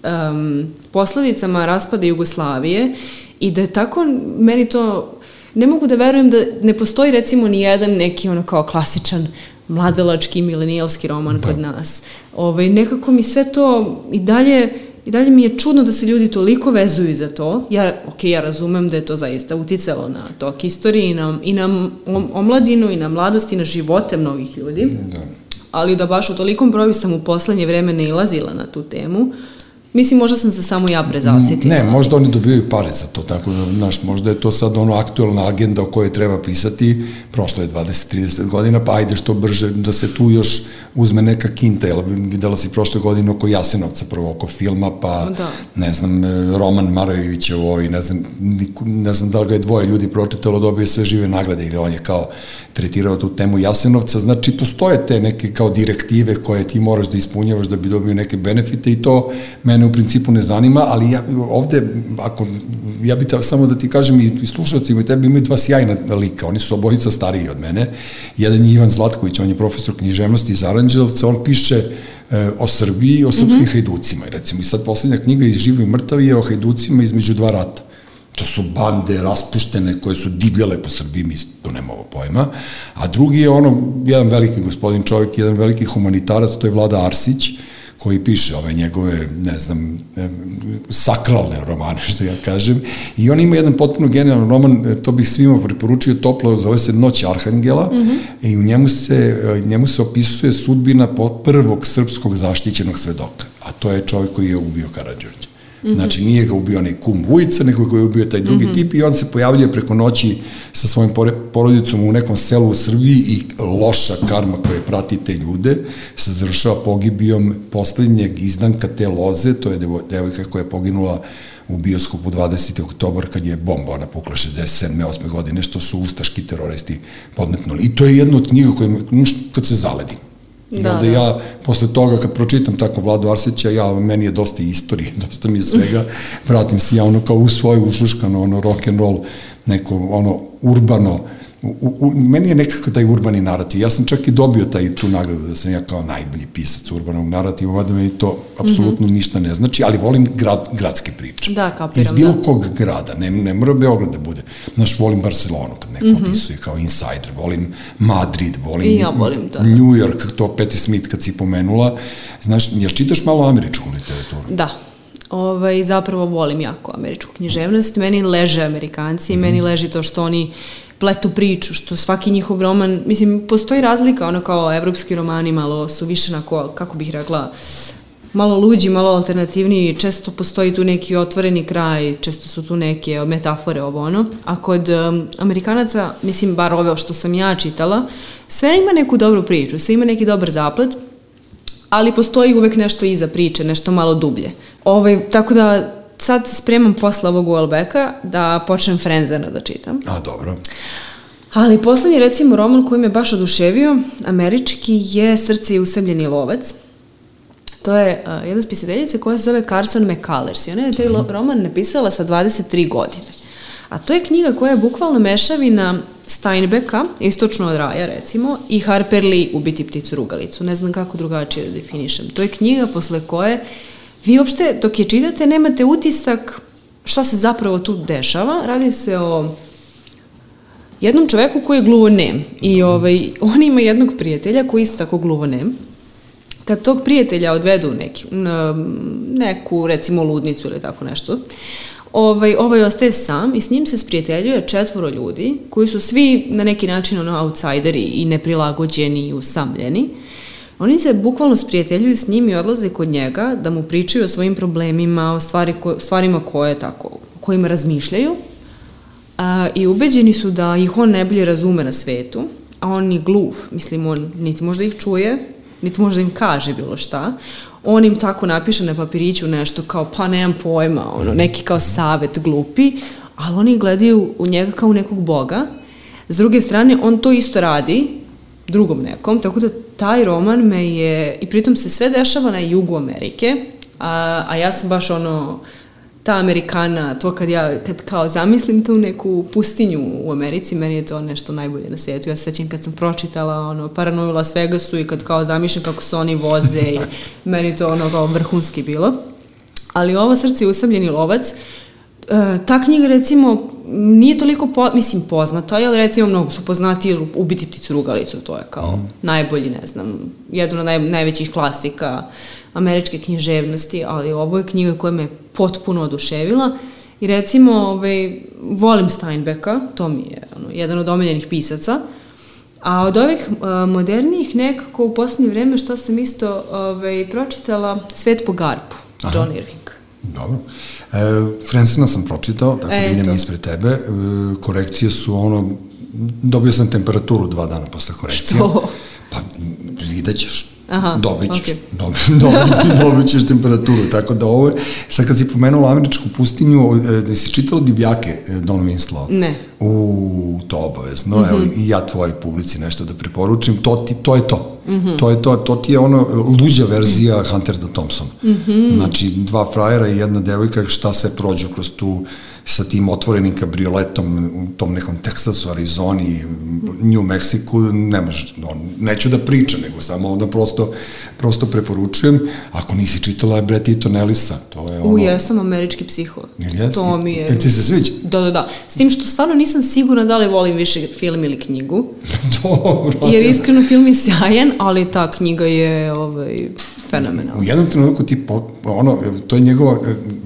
S3: um, posledicama raspada Jugoslavije i da je tako, meni to ne mogu da verujem da ne postoji recimo ni jedan neki ono kao klasičan mladalački milenijalski roman da. kod nas. Ovaj, nekako mi sve to i dalje I dalje mi je čudno da se ljudi toliko vezuju za to. Ja, ok, ja razumem da je to zaista uticalo na tok istorije i na, i na omladinu i na mladost i na živote mnogih ljudi. Da. Ali da baš u tolikom broju sam u poslednje vreme ne ilazila na tu temu. Mislim, možda sam se samo ja prezasitila.
S1: Ne, možda oni dobijaju pare za to, tako da, znaš, možda je to sad ono aktualna agenda o kojoj treba pisati, prošlo je 20-30 godina, pa ajde što brže da se tu još uzme neka kinta, jel videla si prošle godine oko Jasenovca, prvo oko filma, pa da. ne znam, Roman Marajević je ovo i ne znam, ne znam da li ga je dvoje ljudi pročitalo, dobije sve žive nagrade ili on je kao tretirao tu temu Jasenovca, znači postoje te neke kao direktive koje ti moraš da ispunjavaš da bi dobio neke benefite i to mene u principu ne zanima, ali ja ovde, ako, ja bih samo da ti kažem i, i slušalcima i tebi imaju dva sjajna lika, oni su obojica stariji od mene, jedan je Ivan Zlatković, on je profesor književnosti iz Aranđelovca, on piše e, o Srbiji i o srpskim mm -hmm. hajducima. Recimo, i sad poslednja knjiga iz Živi mrtavi je o hajducima između dva rata. To su bande raspuštene koje su divljale po Srbiji, mi to nemamo pojma. A drugi je ono, jedan veliki gospodin čovjek, jedan veliki humanitarac, to je Vlada Arsić, koji piše ove njegove, ne znam, sakralne romane, što ja kažem. I on ima jedan potpuno genijalan roman, e, to bih svima preporučio toplo, zove se Noć Arhangela, mm -hmm. i u njemu se, e, njemu se opisuje sudbina prvog srpskog zaštićenog svedoka, a to je čovjek koji je ubio Karadžorđa. -hmm. Znači, nije ga ubio onaj kum Vujica, nego ga je ubio taj drugi mm -hmm. tip i on se pojavljuje preko noći sa svojim porodicom u nekom selu u Srbiji i loša karma koja prati te ljude se završava pogibijom poslednjeg izdanka te loze, to je devojka koja je poginula u bioskopu 20. oktobar kad je bomba ona pukla 67. 8. godine što su ustaški teroristi podmetnuli. I to je jedna od knjiga koja kad se zaledi. I da, onda da. ja, posle toga, kad pročitam tako Vladu Arsića, ja, meni je dosta istorije, dosta mi je svega, vratim se ja ono kao u svoju ušuškano, ono rock and roll, neko ono urbano, U, u, meni je nekako taj urbani narativ. Ja sam čak i dobio taj, tu nagradu da sam ja kao najbolji pisac urbanog narativa, vada meni to apsolutno mm -hmm. ništa ne znači, ali volim grad, gradske priče.
S3: Da, kapiram,
S1: Iz bilo da. kog grada, ne, ne mora Beograd da bude. Znaš, volim Barcelonu kad neko mm -hmm. opisuje kao insider, volim Madrid, volim,
S3: I ja volim da.
S1: New York, to Patti Smith kad si pomenula. Znaš, jel čitaš malo američku literaturu?
S3: Da, ovaj, zapravo volim jako američku književnost. Meni leže Amerikanci mm -hmm. meni leži to što oni pletu priču, što svaki njihov roman, mislim, postoji razlika, ono kao evropski romani malo su više na ko, kako bih rekla, malo luđi, malo alternativniji, često postoji tu neki otvoreni kraj, često su tu neke metafore ovo ono, a kod um, Amerikanaca, mislim, bar ove što sam ja čitala, sve ima neku dobru priču, sve ima neki dobar zaplet, ali postoji uvek nešto iza priče, nešto malo dublje. Ovaj, tako da sad spremam posle ovog Uelbeka da počnem Frenzena da čitam.
S1: A, dobro.
S3: Ali poslednji, recimo, roman koji me baš oduševio, američki, je Srce i usamljeni lovac. To je uh, jedna spisateljica koja se zove Carson McCullers i ona je taj mm -hmm. roman napisala sa 23 godine. A to je knjiga koja je bukvalno mešavina Steinbecka, istočno od raja recimo, i Harper Lee Ubiti pticu rugalicu. Ne znam kako drugačije da definišem. To je knjiga posle koje vi uopšte, dok je čitate, nemate utisak šta se zapravo tu dešava. Radi se o jednom čoveku koji je gluvonem i ovaj, on ima jednog prijatelja koji je isto tako gluvonem. Kad tog prijatelja odvedu neki, neku, recimo, ludnicu ili tako nešto, ovaj, ovaj ostaje sam i s njim se sprijateljuje četvoro ljudi koji su svi na neki način ono outsideri i neprilagođeni i usamljeni. Oni se bukvalno sprijateljuju s njim i odlaze kod njega da mu pričaju o svojim problemima, o stvari ko, stvarima koje tako, kojima razmišljaju a, i ubeđeni su da ih on najbolje razume na svetu, a on je gluv, mislim on niti možda ih čuje, niti možda im kaže bilo šta, on im tako napiše na papiriću nešto kao pa nemam pojma, ono, neki kao savet glupi, ali oni gledaju u njega kao u nekog boga. S druge strane, on to isto radi drugom nekom, tako da taj roman me je, i pritom se sve dešava na jugu Amerike, a, a ja sam baš ono, ta Amerikana, to kad ja, kad kao zamislim tu neku pustinju u Americi, meni je to nešto najbolje na svijetu. Ja se sećam kad sam pročitala ono, Paranoju Las Vegasu i kad kao zamišljam kako se oni voze i meni to ono kao vrhunski bilo. Ali ovo srce je usamljeni lovac, ta knjiga recimo nije toliko, po, mislim, poznata, ali recimo mnogo su poznati Ubiti pticu rugalicu, to je kao mm. najbolji, ne znam, jedan od naj, najvećih klasika američke književnosti, ali ovo je knjiga koja me potpuno oduševila i recimo ovaj, volim Steinbecka, to mi je ono, jedan od omiljenih pisaca, a od ovih uh, modernijih nekako u poslednje vreme što sam isto ovaj, pročitala Svet po garpu, Aha. John Irving.
S1: Dobro. E, Frensena sam pročitao, tako e, idem ispred tebe. E, korekcije su ono, dobio sam temperaturu dva dana posle korekcije. Što? Pa vidjet ćeš. Aha, dobit ćeš, okay. dobi, dobi, dobit ćeš temperaturu, tako da ovo je, sad kad si pomenula američku pustinju, e, da si čitala Divljake e, Don Winslow?
S3: Ne.
S1: U, to obavezno, mm -hmm. evo i ja tvojoj publici nešto da preporučim, to, ti, to je to. Mm -hmm. To je to, to ti je ono luđa verzija. Hunter Thompson. Mm -hmm. Znači, dva frajera i jedna devojka, šta se prođu kroz tu sa tim otvorenim kabrioletom u tom nekom Teksasu, Arizoni, New Mexico, ne može, no, neću da pričam, nego samo da prosto, prosto preporučujem. Ako nisi čitala je Bret Easton Ellisa, to je ono...
S3: U, ja sam američki psiho.
S1: Ili jes?
S3: To mi je...
S1: Jel ti se sviđa?
S3: Da, da, da. S tim što stvarno nisam sigurna da li volim više film ili knjigu.
S1: Dobro.
S3: Jer iskreno film je sjajan, ali ta knjiga je ovaj, fenomenalno.
S1: U jednom trenutku ti, po, ono, to je njegova,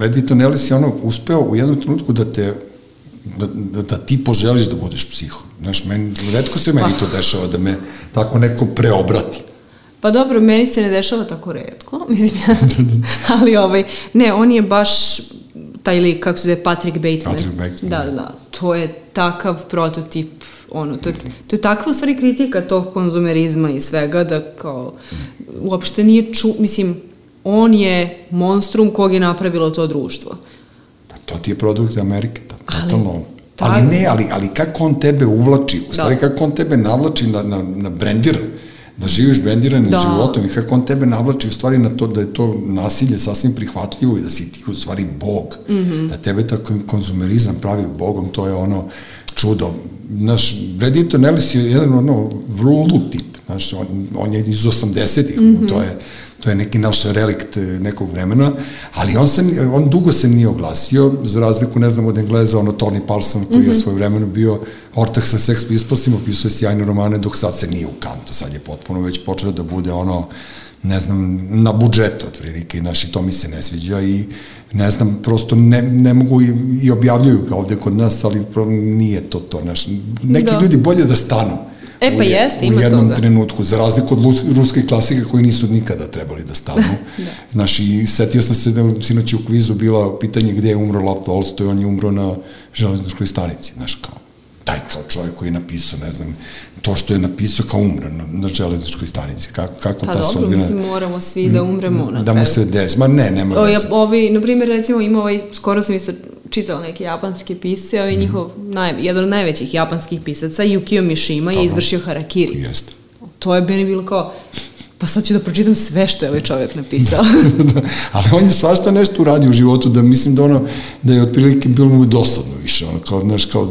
S1: Eddie Ellis je ono uspeo u jednom trenutku da te da, da, da ti poželiš da budeš psiho. Znaš, meni, redko se meni pa. to dešava da me tako neko preobrati.
S3: Pa dobro, meni se ne dešava tako redko, mislim ja, ali ovaj, ne, on je baš taj lik, kako se zove, Patrick Bateman.
S1: Patrick Bateman.
S3: Da, da, da, to je takav prototip ono, to, to je takva u stvari kritika tog konzumerizma i svega da kao uopšte nije ču, mislim, on je monstrum kog je napravilo to društvo.
S1: Pa to ti je produkt Amerike, da, totalno ali, ta... ali ne, ali, ali kako on tebe uvlači, u stvari da. kako on tebe navlači na, na, na brendir, da živiš brendiranim da. životom i kako on tebe navlači u stvari na to da je to nasilje sasvim prihvatljivo i da si ti u stvari bog, mm -hmm. da tebe tako konzumerizam pravi bogom, to je ono čudo. Naš Brad Eaton Ellis je jedan ono vrlo lud tip, znaš, on, on je iz 80-ih, mm -hmm. to je to je neki naš relikt eh, nekog vremena, ali on, se, on dugo se nije oglasio, za razliku, ne znam, od Engleza, ono Tony Parson, koji mm -hmm. je mhm. svoj vremenu bio ortak sa Sex Pistolsima, opisuje sjajne romane, dok sad se nije u kantu, sad je potpuno već počeo da bude ono, ne znam, na budžetu, otprilike, i naši, to mi se ne sviđa i ne znam, prosto ne, ne mogu i, i objavljuju kao ovde kod nas, ali nije to to, naš, neki da. ljudi bolje da stanu,
S3: E, pa
S1: u, je-
S3: jeste,
S1: u
S3: ima
S1: jednom
S3: toga.
S1: trenutku, za razliku od ruske klasike koji nisu nikada trebali da stanu.
S3: Da.
S1: Znaš, i setio sam se da je sinoć u kvizu bila pitanje gde je umro Lav Tolstoj, on je umro na železničkoj stanici, znaš, kao taj kao čovjek koji je napisao, ne znam, to što je napisao kao umre na, na železničkoj stanici. Kako, kako
S3: Pa
S1: ta
S3: dobro,
S1: sudbina...
S3: mislim, moramo svi da umremo na
S1: da mu se desi. Ma ne, nema
S3: O, ja, ovi, na primjer, recimo ima ovaj, skoro sam isto čitala neke japanske pise,
S1: Mhm.
S3: ovaj njihov, naj, jedan od najvećih japanskih pisaca, Yukio Mishima, je izvršio harakiri.
S1: Jeste.
S3: To je meni bilo kao, pa sad ću da pročitam sve što je ovaj čovjek napisao.
S1: da, ali on je svašta nešto uradio u životu, da mislim da ono, da je otprilike bilo mu dosadno više, ono, kao, znaš, kao,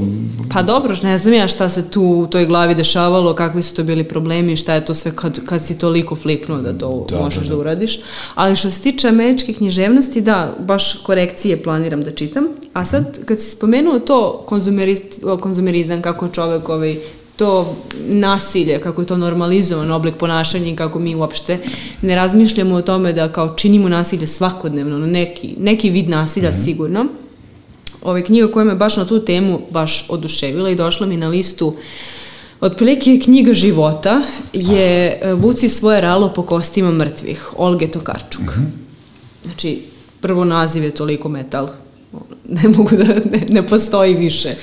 S3: Pa dobro, ne znam ja šta se tu u toj glavi dešavalo, kakvi su to bili problemi, šta je to sve kad, kad si toliko flipnuo da to
S1: Da,
S3: možeš
S1: da,
S3: da,
S1: da.
S3: uradiš. Ali što se tiče američke književnosti, da, baš korekcije planiram da čitam. A sad, kad si spomenuo to konzumerist, konzumerizam, kako čovek ovaj, to nasilje, kako je to normalizovan oblik ponašanja i kako mi uopšte ne razmišljamo o tome da kao činimo nasilje svakodnevno, neki, neki vid nasilja sigurno. Ove knjiga koja me baš na tu temu baš oduševila i došla mi na listu Otprilike knjiga života je e, Vuci svoje ralo po kostima mrtvih, Olge Tokarčuk. Znači, prvo naziv je toliko metal, ne mogu da, ne, ne postoji više,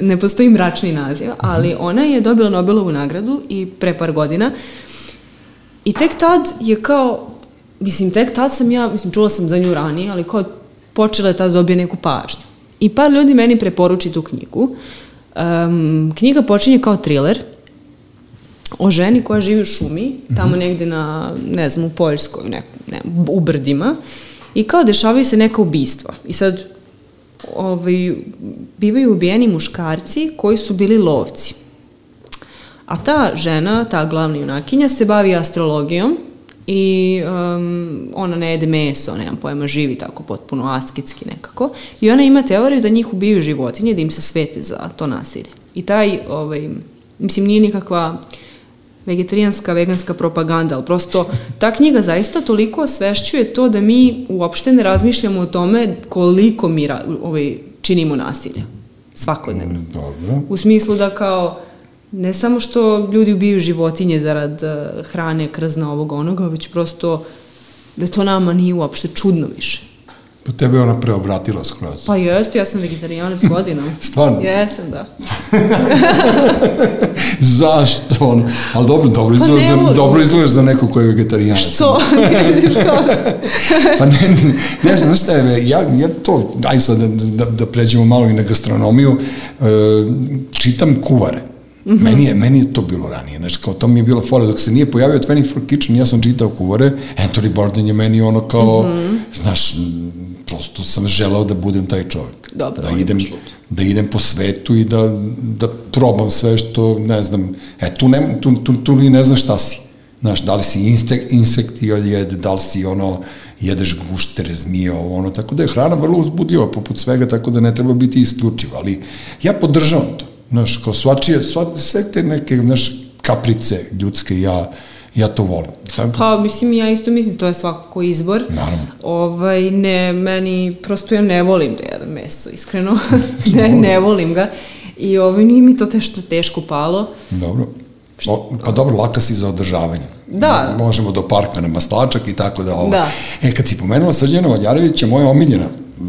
S3: ne postoji mračni naziv, ali ona je dobila Nobelovu nagradu i pre par godina i tek tad je kao, mislim, tek tad sam ja, mislim, čula sam za nju ranije, ali kao počela je tad da dobije neku pažnju. I par ljudi meni preporuči tu knjigu. Um, knjiga počinje kao thriller o ženi koja živi u šumi, tamo negde na, ne znam, u Poljskoj, ne, ne, u brdima, i kao dešavaju se neka ubistva. I sad, ovaj, bivaju ubijeni muškarci koji su bili lovci. A ta žena, ta glavna junakinja, se bavi astrologijom i um, ona ne jede meso, nemam pojma, živi tako potpuno asketski nekako. I ona ima teoriju da njih ubijaju životinje, da im se svete za to nasilje. I taj, ovaj, mislim, nije nikakva vegetarijanska, veganska propaganda, ali prosto ta knjiga zaista toliko osvešćuje to da mi uopšte ne razmišljamo o tome koliko mi ovaj, činimo nasilja svakodnevno.
S1: dobro.
S3: U smislu da kao, ne samo što ljudi ubijaju životinje zarad uh, hrane, krzna ovog onoga, već prosto da to nama nije uopšte čudno više.
S1: Po tebe je ona preobratila skroz.
S3: Pa jeste, ja sam vegetarijanec godinama.
S1: Stvarno?
S3: Jesam, da.
S1: Zašto ono? Ali dobro, dobro
S3: Pa
S1: izgledaš, za, dobro izgledaš za neko ko je vegetarijanac.
S3: Što?
S1: Pa ne, ne, ne znam, šta je, ja, ja to, aj sad da, da, da pređemo malo i na gastronomiju, e, čitam kuvare. Mm -hmm. meni, je, meni je to bilo ranije, znači kao to mi je bila fora, dok se nije pojavio 24 Kitchen, ja sam čitao kuvare, Anthony Bourdain je meni ono kao, mm -hmm. znaš, prosto sam želeo da budem taj čovjek.
S3: Dobro,
S1: da idem, da idem po svetu i da, da probam sve što, ne znam, e, tu, ne, tu, tu, tu ni ne znaš šta si. Znaš, da li si insekt, insekti jede, da li si ono, jedeš guštere, zmije, ovo, ono, tako da je hrana vrlo uzbudljiva poput svega, tako da ne treba biti isključiva, ali ja podržavam to. Znaš, kao svačije, sva, sve te neke, znaš, kaprice ljudske, ja, ja to volim. Tako,
S3: Pa, mislim, ja isto mislim, to je svakako izbor.
S1: Naravno.
S3: Ovaj, ne, meni, prosto ja ne volim da jedem meso, iskreno. ne, ne volim ga. I ovaj, nije mi to tešto teško palo.
S1: Dobro. O, pa dobro, laka si za održavanje.
S3: Da.
S1: Možemo do parka na maslačak i tako da ovo.
S3: Da.
S1: E, kad si pomenula Srđana Valjarevića, moja omiljena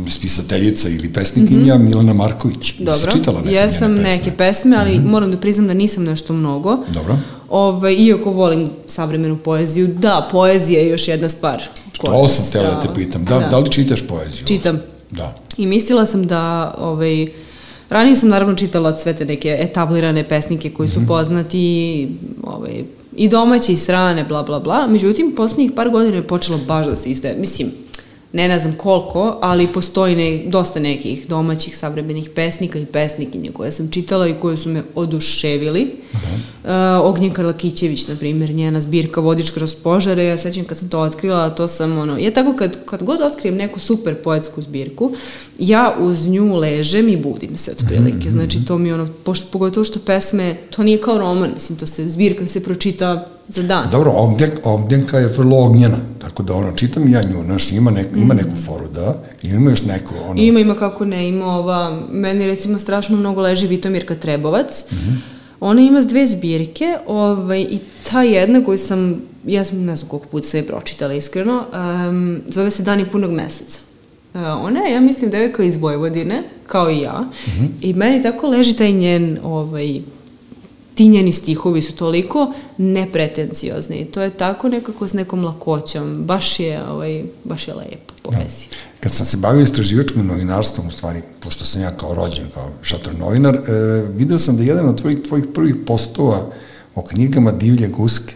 S1: spisateljica ili pesnikinja mm -hmm. Milana Marković.
S3: Dobro,
S1: Si čitala neke
S3: jesam
S1: njene pesme?
S3: neke pesme, ali mm -hmm. moram da priznam da nisam nešto mnogo.
S1: Dobro.
S3: Ove, iako volim savremenu poeziju, da, poezija je još jedna stvar. koja
S1: To sam tela da te pitam. Da, da. da li čitaš poeziju?
S3: Čitam.
S1: Da.
S3: I mislila sam da, ovaj, ranije sam naravno čitala sve te neke etablirane pesnike koji su poznati, ovaj, i domaće i strane, bla, bla, bla. Međutim, poslednjih par godina je počelo baš da se izdaje. Mislim, ne, ne znam koliko, ali postoji ne, dosta nekih domaćih savremenih pesnika i pesnikinja koje sam čitala i koje su me oduševili. Da. Uh, Ognjen Karlakićević, na primjer, njena zbirka Vodič kroz požare, ja sećam kad sam to otkrila, to sam ono, ja tako kad, kad god otkrijem neku super poetsku zbirku, ja uz nju ležem i budim se otprilike. Znači to mi ono, pošto, pogotovo što pesme, to nije kao roman, mislim, to se, zbirka se pročita za dan.
S1: Dobro, Ognjen, Ognjenka je vrlo ognjena, tako da ono, čitam ja nju, znaš, ima, nek, ima neku foru, da, ima još neko, ono,
S3: Ima, ima kako ne, ima ova, meni recimo strašno mnogo leži Vitomirka Trebovac, mm -hmm. Ona ima dve zbirke ovaj, i ta jedna koju sam, ja sam ne znam koliko puta je pročitala iskreno, um, zove se Dani punog meseca. Uh, ona je, ja mislim, devojka iz Vojvodine, kao i ja, mm -hmm. i meni tako leži taj njen ovaj, ti njeni stihovi su toliko nepretenciozni i to je tako nekako s nekom lakoćom. Baš je, ovaj, baš je lepo poezija. Ja.
S1: Kad sam se bavio istraživačkim novinarstvom, u stvari, pošto sam ja kao rođen, kao šator novinar, e, video sam da jedan od tvojih, tvojih prvih postova o knjigama Divlje guske,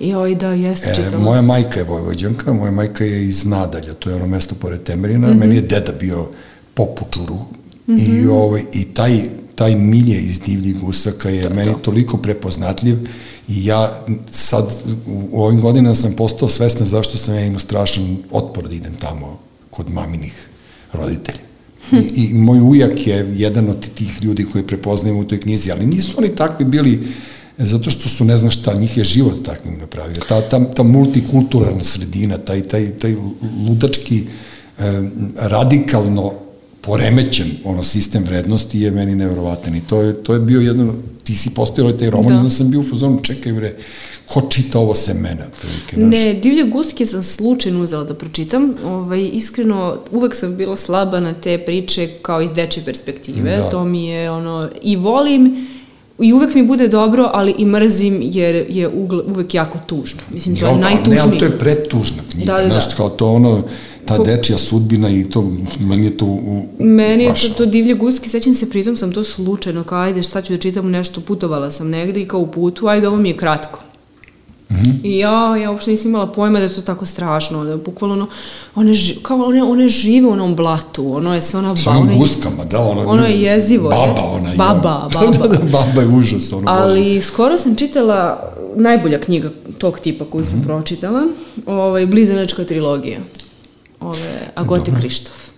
S3: I oj da, jeste, čitala
S1: e, Moja majka je Vojvođanka, moja majka je iz Nadalja, to je ono mesto pored Temerina, mm -hmm. meni je deda bio pop u čuru mm -hmm. i, ovaj, i taj taj milje iz divljih gusaka je to, meni to. toliko prepoznatljiv i ja sad u ovim godinama sam postao svestan zašto sam ja imao strašan otpor da idem tamo kod maminih roditelja. I, I moj ujak je jedan od tih ljudi koji prepoznajem u toj knjizi, ali nisu oni takvi bili zato što su ne znam šta, njih je život takvim napravio. Ta, ta, ta multikulturalna sredina, taj, taj, taj ludački, eh, radikalno poremećen ono sistem vrednosti je meni neverovatan i to je, to je bio jedan, ti si postavila taj roman da. da sam bio u fazonu, čekaj bre, ko čita ovo se mene? Otprilike,
S3: ne, Divlje guske sam slučajno uzela da pročitam. Ovaj, iskreno, uvek sam bila slaba na te priče kao iz deče perspektive. Da. To mi je ono, i volim, i uvek mi bude dobro, ali i mrzim jer je ugle, uvek jako tužno. Mislim, to je najtužnije. Ne, ali
S1: to je pretužna knjiga, da, da, da. znaš, kao to ono, ta dečija sudbina i to, meni je to u,
S3: Meni je to, to divlje guske, sećam se, pritom sam to slučajno, kao ajde šta ću da čitam nešto, putovala sam negde i kao u putu, ajde ovo mi je kratko. Mm -hmm. I ja, ja uopšte nisam imala pojma da je to tako strašno, da bukvalno one, ži, kao one, one žive u onom blatu, ono je sve ona...
S1: Sa onom guskama, da, ono,
S3: ono je jezivo.
S1: Baba, ona je.
S3: Baba,
S1: baba. da, da, da, baba je užas, ono
S3: Ali bože. skoro sam čitala najbolja knjiga tog tipa koju sam mm -hmm. pročitala, ovaj, Blizanačka trilogija ove, Agote Dobro. Krištof.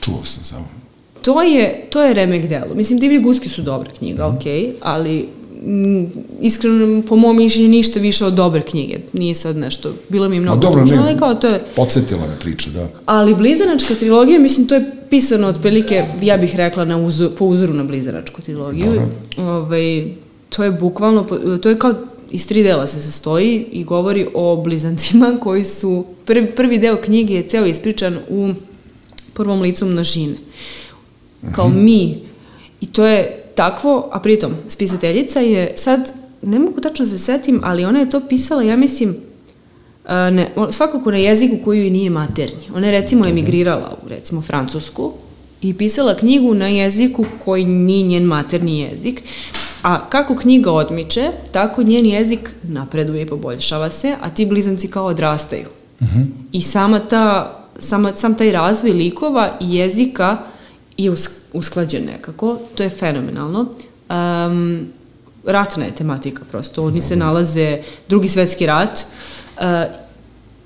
S1: Čuo sam samo.
S3: To je, to je remek delo. Mislim, Divlji guski su dobra knjiga, mm. ok, ali m, iskreno, po mom mišljenju, ništa više od dobre knjige. Nije sad nešto, bilo mi je mnogo dobro, tužno, ali kao to je...
S1: Podsjetila me priča, da.
S3: Ali Blizanačka trilogija, mislim, to je pisano otprilike, ja bih rekla, na uzor, po uzoru na Blizanačku trilogiju. Dobro. Ove, ovaj, to je bukvalno, to je kao iz tri dela se sastoji i govori o blizancima koji su, prvi, prvi deo knjige je ceo ispričan u prvom licu množine. Kao -hmm. mi. I to je takvo, a pritom, spisateljica je sad, ne mogu tačno da se setim, ali ona je to pisala, ja mislim, ne, svakako na jeziku koji joj nije maternji. Ona je recimo emigrirala u recimo Francusku i pisala knjigu na jeziku koji nije njen materni jezik A kako knjiga odmiče, tako njen jezik napreduje i poboljšava se, a ti blizanci kao odrastaju. Uh mhm. -huh. I sama ta, sama, sam taj razvoj likova i jezika je usklađen nekako, to je fenomenalno. Um, ratna je tematika prosto, oni se nalaze, drugi svetski rat, uh,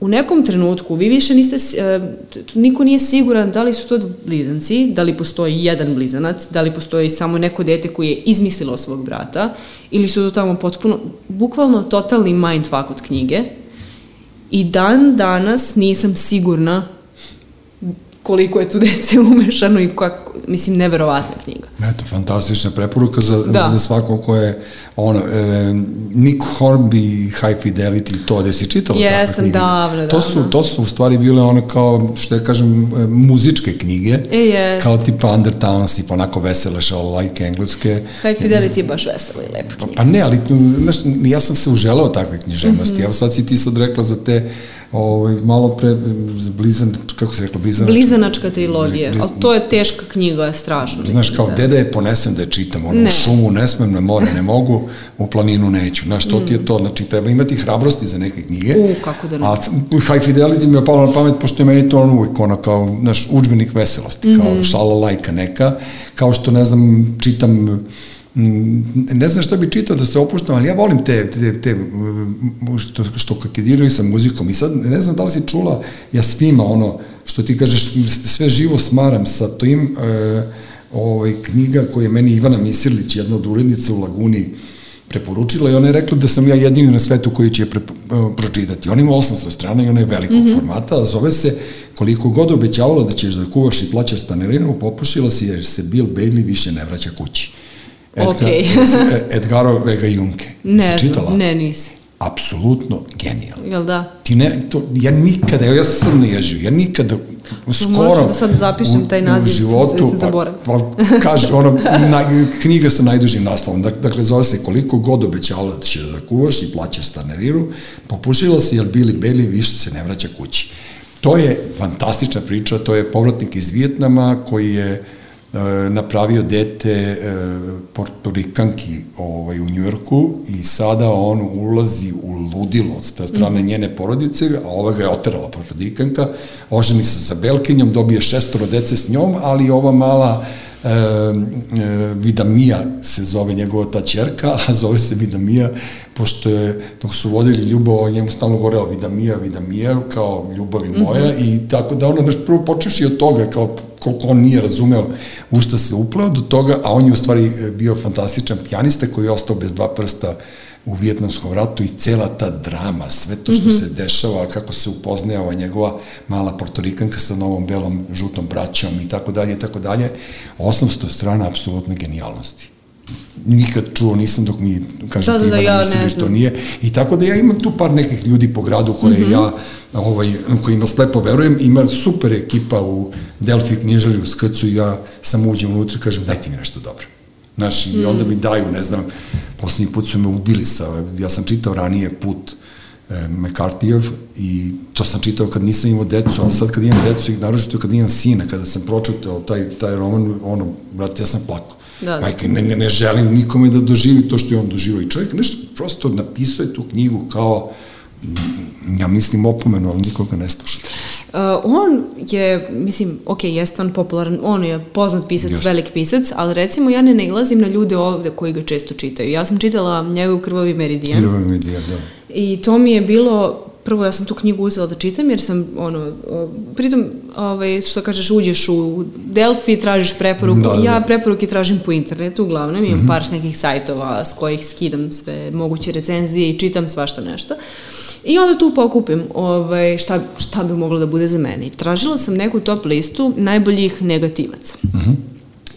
S3: u nekom trenutku vi više niste, e, niko nije siguran da li su to blizanci, da li postoji jedan blizanac, da li postoji samo neko dete koje je izmislilo svog brata, ili su to tamo potpuno, bukvalno totalni mindfuck od knjige. I dan danas nisam sigurna koliko je tu dece umešano i kako, mislim, neverovatna knjiga.
S1: Eto, fantastična preporuka za, da. za svako ko je, ono, e, Nick Hornby, High Fidelity, to da si čitala
S3: Jesam, takve knjige. davno,
S1: to su, to su u stvari bile one kao, što ja kažem, e, muzičke knjige,
S3: e, yes.
S1: kao tipa Undertowns i onako vesele šao like engleske.
S3: High Fidelity je baš vesela i lepa knjiga.
S1: Pa, pa ne, ali, znaš, ja sam se uželao takve književnosti, mm -hmm. evo sad si ti sad rekla za te ovaj, malo pre, blizan, kako se rekla, blizanačka?
S3: Blizanačka trilogija, bliz... ali to je teška knjiga, strašno.
S1: Znaš, kao, da. deda je ponesem da je čitam, ono, ne. u šumu ne smem, na more ne mogu, u planinu neću, znaš, to mm. ti je to, znači, treba imati hrabrosti za neke knjige.
S3: U, kako da ne.
S1: A High Fidelity mi je palo na pamet, pošto je meni to ono uvijek, ono, kao, znaš, učbenik veselosti, mm -hmm. kao šala lajka neka, kao što, ne znam, čitam Mm, ne znam šta bi čitao da se opuštam, ali ja volim te, te, te što, što kakediraju sa muzikom i sad ne znam da li si čula ja svima ono što ti kažeš sve živo smaram sa tim e, ovaj, knjiga koje je meni Ivana Misirlić, jedna od urednica u Laguni preporučila i ona je rekla da sam ja jedini na svetu koji će je pre, e, pročitati. Ona ima 800 strana i ona je velikog mm -hmm. formata, a zove se koliko god obećavala da ćeš da kuvaš i plaćaš stanarinu, popušila si jer se Bill Bailey više ne vraća kući. Edgar,
S3: Okej.
S1: Edgaro Vega Junke.
S3: Ne znam, ne nisam.
S1: Apsolutno genijalno.
S3: Jel da?
S1: Ti ne, to, ja nikada, ja sam sad naježio, ja nikada, skoro
S3: ću da sad zapišem taj naziv,
S1: u životu,
S3: da se zaboravim.
S1: pa, pa, kaže, ono, na, knjiga sa najdužim naslovom, Dak- dakle, zove se koliko god obećavala da ćeš da kuvaš i plaćaš stanariru, popušila se jer bili beli više se ne vraća kući. To je fantastična priča, to je povratnik iz Vijetnama koji je e, napravio dete e, portorikanki ovaj, u Njujorku i sada on ulazi u ludilo sta- strane
S3: Mhm.
S1: njene porodice, a ova ga je oterala portorikanka, oženi se sa Belkinjom, dobije šestoro dece s njom, ali ova mala e, e, Vidamija se zove njegova ta čerka, a zove se Vidamija, pošto je, dok su vodili ljubav, o njemu stalno govorila Vidamija, Vidamija, kao ljubavi moja, mm -hmm. i tako da ono, prvo počeši od toga, kao koliko on nije razumeo u šta se upleo do toga, a on je u stvari e, bio fantastičan pijanista koji je ostao bez dva prsta u Vijetnamskom ratu i cela ta drama, sve to što mm -hmm. se dešava, kako se upoznaje ova njegova mala portorikanka sa novom belom žutom braćom i tako dalje i tako dalje. 800 strana apsolutne genijalnosti. Nikad čuo nisam dok mi kažete
S3: Da, da, da, ja
S1: mislim
S3: ne
S1: da što
S3: znam.
S1: nije. I tako da ja imam tu par nekih ljudi po gradu koje mm -hmm. ja ovaj, kojima slepo verujem, ima super ekipa u Delfi knjižari u Skrcu i ja sam uđem unutra i kažem dajte mi nešto dobro. Znaš, i onda mi daju, ne znam, poslednji put su me ubili sa, ja sam čitao ranije put e, McCarthyjev i to sam čitao kad nisam imao decu, ali sad kad imam decu i naročito kad imam sina, kada sam pročitao taj, taj roman, ono, brate, ja sam plakao.
S3: Da, da.
S1: Majke, ne, ne, ne želim nikome da doživi to što je on doživao. I čovjek nešto prosto napisao je tu knjigu kao, mm, ja mislim opomenu, ali nikoga ne sluša.
S3: Uh, on je, mislim, ok, jeste on popularan, on je poznat pisac,
S1: Jeste.
S3: velik pisac, ali recimo ja ne nailazim na ljude ovde koji ga često čitaju. Ja sam čitala njegov krvavi meridijan
S1: mi je, da.
S3: i to mi je bilo, prvo ja sam tu knjigu uzela da čitam jer sam, ono, pritom, ovaj, što kažeš, uđeš u Delphi, tražiš preporuku,
S1: Da, da.
S3: ja preporuke tražim po internetu, uglavnom imam mm -hmm. par nekih sajtova s kojih skidam sve moguće recenzije i čitam svašta nešto. I onda tu pokupim ovaj, šta, šta bi moglo da bude za mene. I tražila sam neku top listu najboljih negativaca. Mm -hmm.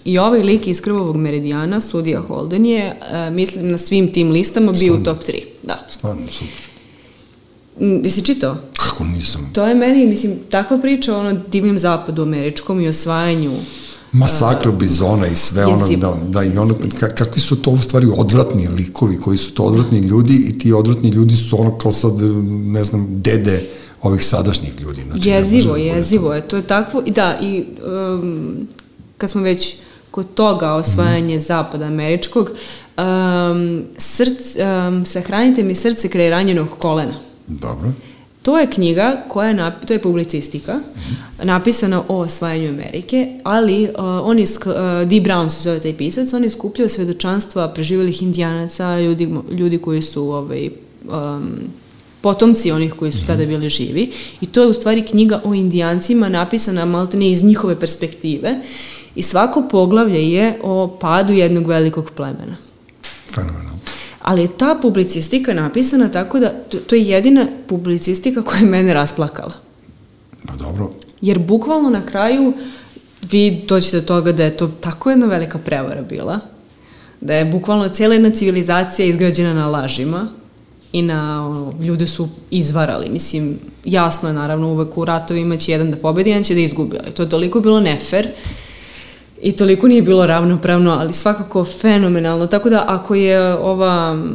S3: I ovaj lik iz Krvovog meridijana, sudija Holden je, e, mislim, na svim tim listama bio u top 3. Da.
S1: Stvarno, super.
S3: Mm, Jesi čitao?
S1: Kako nisam?
S3: To je meni, mislim, takva priča o ono divnim zapadu američkom i osvajanju
S1: Masakro bizona i sve ono, da, da i ono, ka, kakvi su to u stvari odvratni likovi, koji su to odvratni ljudi i ti odvratni ljudi su ono kao sad, ne znam, dede ovih sadašnjih ljudi. Znači,
S3: jezivo,
S1: da
S3: jezivo je, to je takvo, i da, i um, kad smo već kod toga osvajanje
S1: Mhm.
S3: zapada američkog, um, src, um, sahranite mi srce kraj ranjenog kolena.
S1: Dobro.
S3: To je knjiga koja je, to je publicistika, napisana o osvajanju Amerike, ali uh, on je, uh, Dee Brown se zove taj pisac, on je skupljao svedočanstva preživelih indijanaca, ljudi, ljudi koji su ovaj, um, potomci onih koji su tada bili živi i to je u stvari knjiga o indijancima napisana maltene iz njihove perspektive i svako poglavlje je o padu jednog velikog plemena.
S1: Fenomenalno.
S3: Ali je ta publicistika napisana tako da, to, to je jedina publicistika koja je mene rasplakala.
S1: Pa dobro.
S3: Jer bukvalno na kraju vi doćete do toga da je to tako jedna velika prevara bila, da je bukvalno cijela jedna civilizacija izgrađena na lažima i na, ono, ljude su izvarali. Mislim, jasno je naravno uvek u ratovima će jedan da pobedi, jedan će da izgubi, ali to je toliko bilo nefer i toliko nije bilo ravnopravno, ali svakako fenomenalno. Tako da ako je ova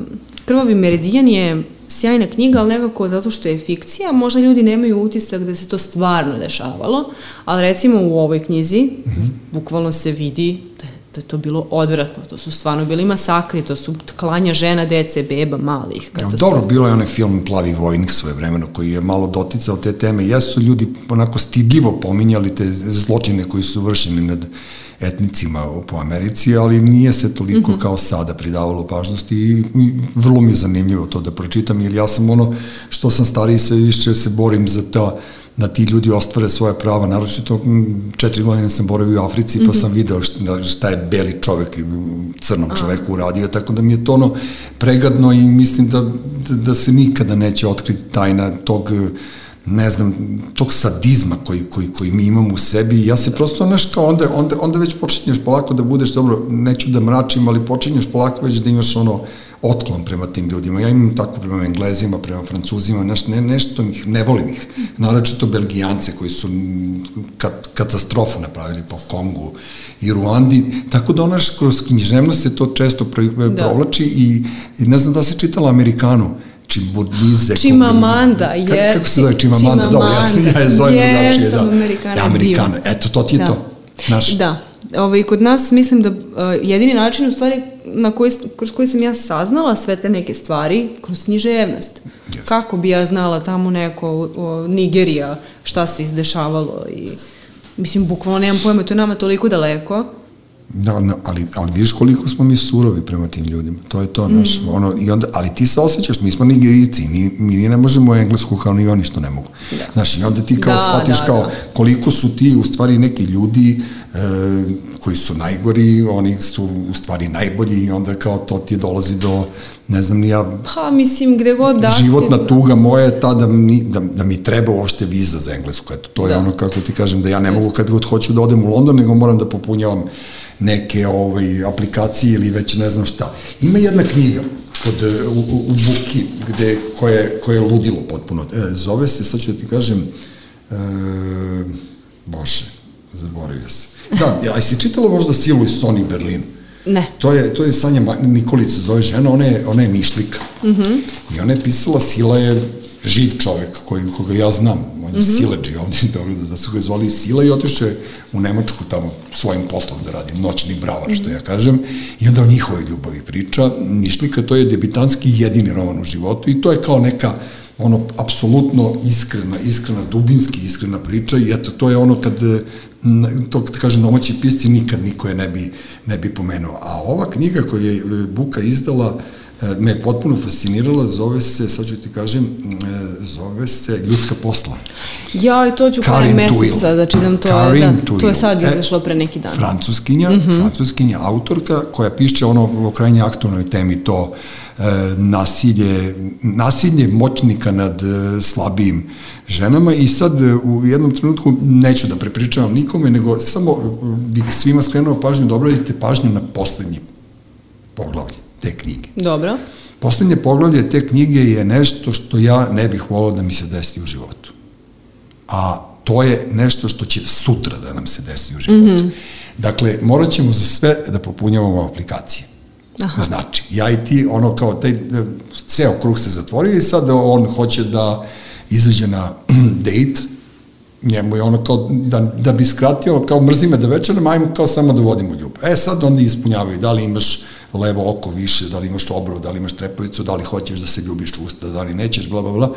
S3: Krvavi meridijan je sjajna knjiga, ali nekako zato što je fikcija, možda ljudi nemaju utisak da se to stvarno dešavalo, ali recimo u ovoj knjizi mm -hmm. bukvalno se vidi da je, da je to bilo odvratno, to su stvarno bili masakri, to su klanja žena, dece, beba, malih.
S1: Ja, dobro, bilo je onaj film Plavi vojnik svoje vremeno koji je malo doticao te teme. Jesu ljudi onako stidljivo pominjali te zločine koji su vršeni nad etnicima po Americi, ali nije se toliko mm -hmm. kao sada pridavalo pažnosti i, i vrlo mi je zanimljivo to da pročitam, jer ja sam ono što sam stariji sve više se borim za ta da ti ljudi ostvare svoje prava, naročito četiri godine sam boravio u Africi pa mm -hmm. sam video šta, šta je beli čovek crnom čoveku uradio, tako da mi je to ono pregadno i mislim da, da, da se nikada neće otkriti tajna tog ne znam, tog sadizma koji, koji, koji mi imamo u sebi, ja se prosto, znaš, kao onda, onda, onda već počinješ polako da budeš, dobro, neću da mračim, ali počinješ polako već da imaš ono, otklon prema tim ljudima. Ja imam tako prema Englezima, prema Francuzima, neš, ne, nešto ih, ne volim ih. Naročito Belgijance koji su kat, katastrofu napravili po Kongu i Ruandi, tako da onaš kroz književnost se to često da. provlači i, i ne znam da se čitala Amerikanu, Čimburnize.
S3: Čimamanda, je.
S1: Kako se zove Čimamanda? Dobro, ja, ja je zovem drugačije. Da.
S3: Amerikana.
S1: Amerikana. Eto, to ti je
S3: da.
S1: to. Naš.
S3: Da. Ovaj, kod nas mislim da uh, jedini način u stvari na koji, kroz koji sam ja saznala sve te neke stvari, kroz književnost. Yes. Kako bi ja znala tamo neko o, Nigerija, šta se izdešavalo i mislim, bukvalno nemam pojma, to je nama toliko daleko
S1: Da, no, ali, ali vidiš koliko smo mi surovi prema tim ljudima. To je to, naš, mm. ono, i onda, ali ti se osjećaš, mi smo nigerici, ni, mi ne možemo englesku kao ni oni što ne mogu. Da. Znaš, i onda ti kao da, shvatiš da, kao da. koliko su ti u stvari neki ljudi e, koji su najgori, oni su u stvari najbolji i onda kao to ti dolazi do, ne znam ni ja...
S3: Pa, mislim, gde god da
S1: Životna si... tuga moja je ta da mi, da, da mi treba uopšte viza za englesku. Eto, to da. je ono, kako ti kažem, da ja ne mogu kad god hoću da odem u London, nego moram da popunjavam neke ovaj, aplikacije ili već ne znam šta. Ima jedna knjiga kod, e, u, u, u Buki, gde, koje, koje je ludilo potpuno. E, zove se, sad ću da ti kažem, e, bože, zaboravio se. Da, a si čitala možda Silu iz Sony Berlinu?
S3: Ne.
S1: To je, to je Sanja Nikolica, zove žena, ona je, ona je mišlika. Mm -hmm. I ona je pisala, Sila je živ čovek koji, koga ja znam, on je mm -hmm. sileđi ovde iz Beograda, da su ga zvali Sila i otiše u Nemačku tamo svojim poslom da radi, noćni bravar, što ja kažem, i onda o njihovoj ljubavi priča. Nišlika, to je debitanski jedini roman u životu i to je kao neka ono, apsolutno iskrena, iskrena, dubinski iskrena priča i eto, to je ono kad to kad kažem domaći pisci nikad niko je ne bi, ne bi pomenuo. A ova knjiga koju je Buka izdala, E, me potpuno fascinirala, zove se, sad ću ti kažem, e, zove se Ljudska posla.
S3: Ja, i to ću kraj meseca da čitam to. Karin da, to je sad e, izašlo pre neki dan.
S1: Francuskinja, mm -hmm. francuskinja autorka koja piše ono o krajnje aktualnoj temi to e, nasilje, nasilje moćnika nad e, slabijim ženama i sad u jednom trenutku neću da prepričavam nikome, nego samo bih svima skrenuo pažnju da obradite pažnju na poslednji poglavlje te knjige.
S3: Dobro.
S1: Poslednje poglavlje te knjige je nešto što ja ne bih volao da mi se desi u životu. A to je nešto što će sutra da nam se desi u životu. Mm -hmm. Dakle, morat ćemo za sve da popunjavamo aplikacije. Aha. Znači, ja i ti, ono kao taj, ceo kruh se zatvorio i sad on hoće da izađe na date, njemu je ono kao, da, da bi skratio, kao mrzi me da večeram, ajmo kao samo da vodimo ljubav. E sad onda ispunjavaju, da li imaš levo oko više, da li imaš obrvu, da li imaš trepavicu, da li hoćeš da se ljubiš usta, da li nećeš, bla, bla, bla.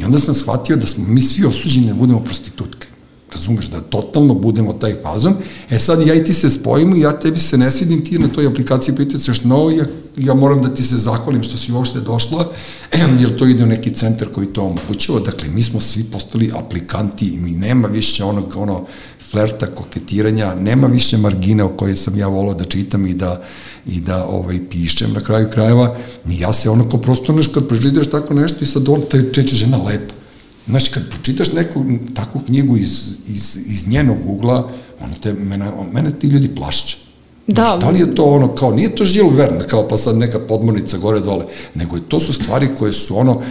S1: I onda sam shvatio da smo mi svi osuđeni da budemo prostitutke. Razumeš, da totalno budemo taj fazon. E sad ja i ti se spojimo i ja tebi se ne svidim, ti na toj aplikaciji priticaš no, ja, ja moram da ti se zahvalim što si uopšte došla, jer to ide u neki centar koji to omogućava. Dakle, mi smo svi postali aplikanti i mi nema više onog, ono, flerta, koketiranja, nema više margine o kojoj sam ja volao da čitam i da, i da ovaj, pišem na kraju krajeva, ni ja se onako prosto neš kad pročitaš tako nešto i sad on, te, te će žena lepa. Znaš, kad pročitaš neku takvu knjigu iz, iz, iz njenog ugla, ono te, mene, mene ti ljudi plašće. Da. Znaš, da li je to ono, kao, nije to Žil Verne, kao pa sad neka podmornica gore dole, nego je, to su stvari koje su ono,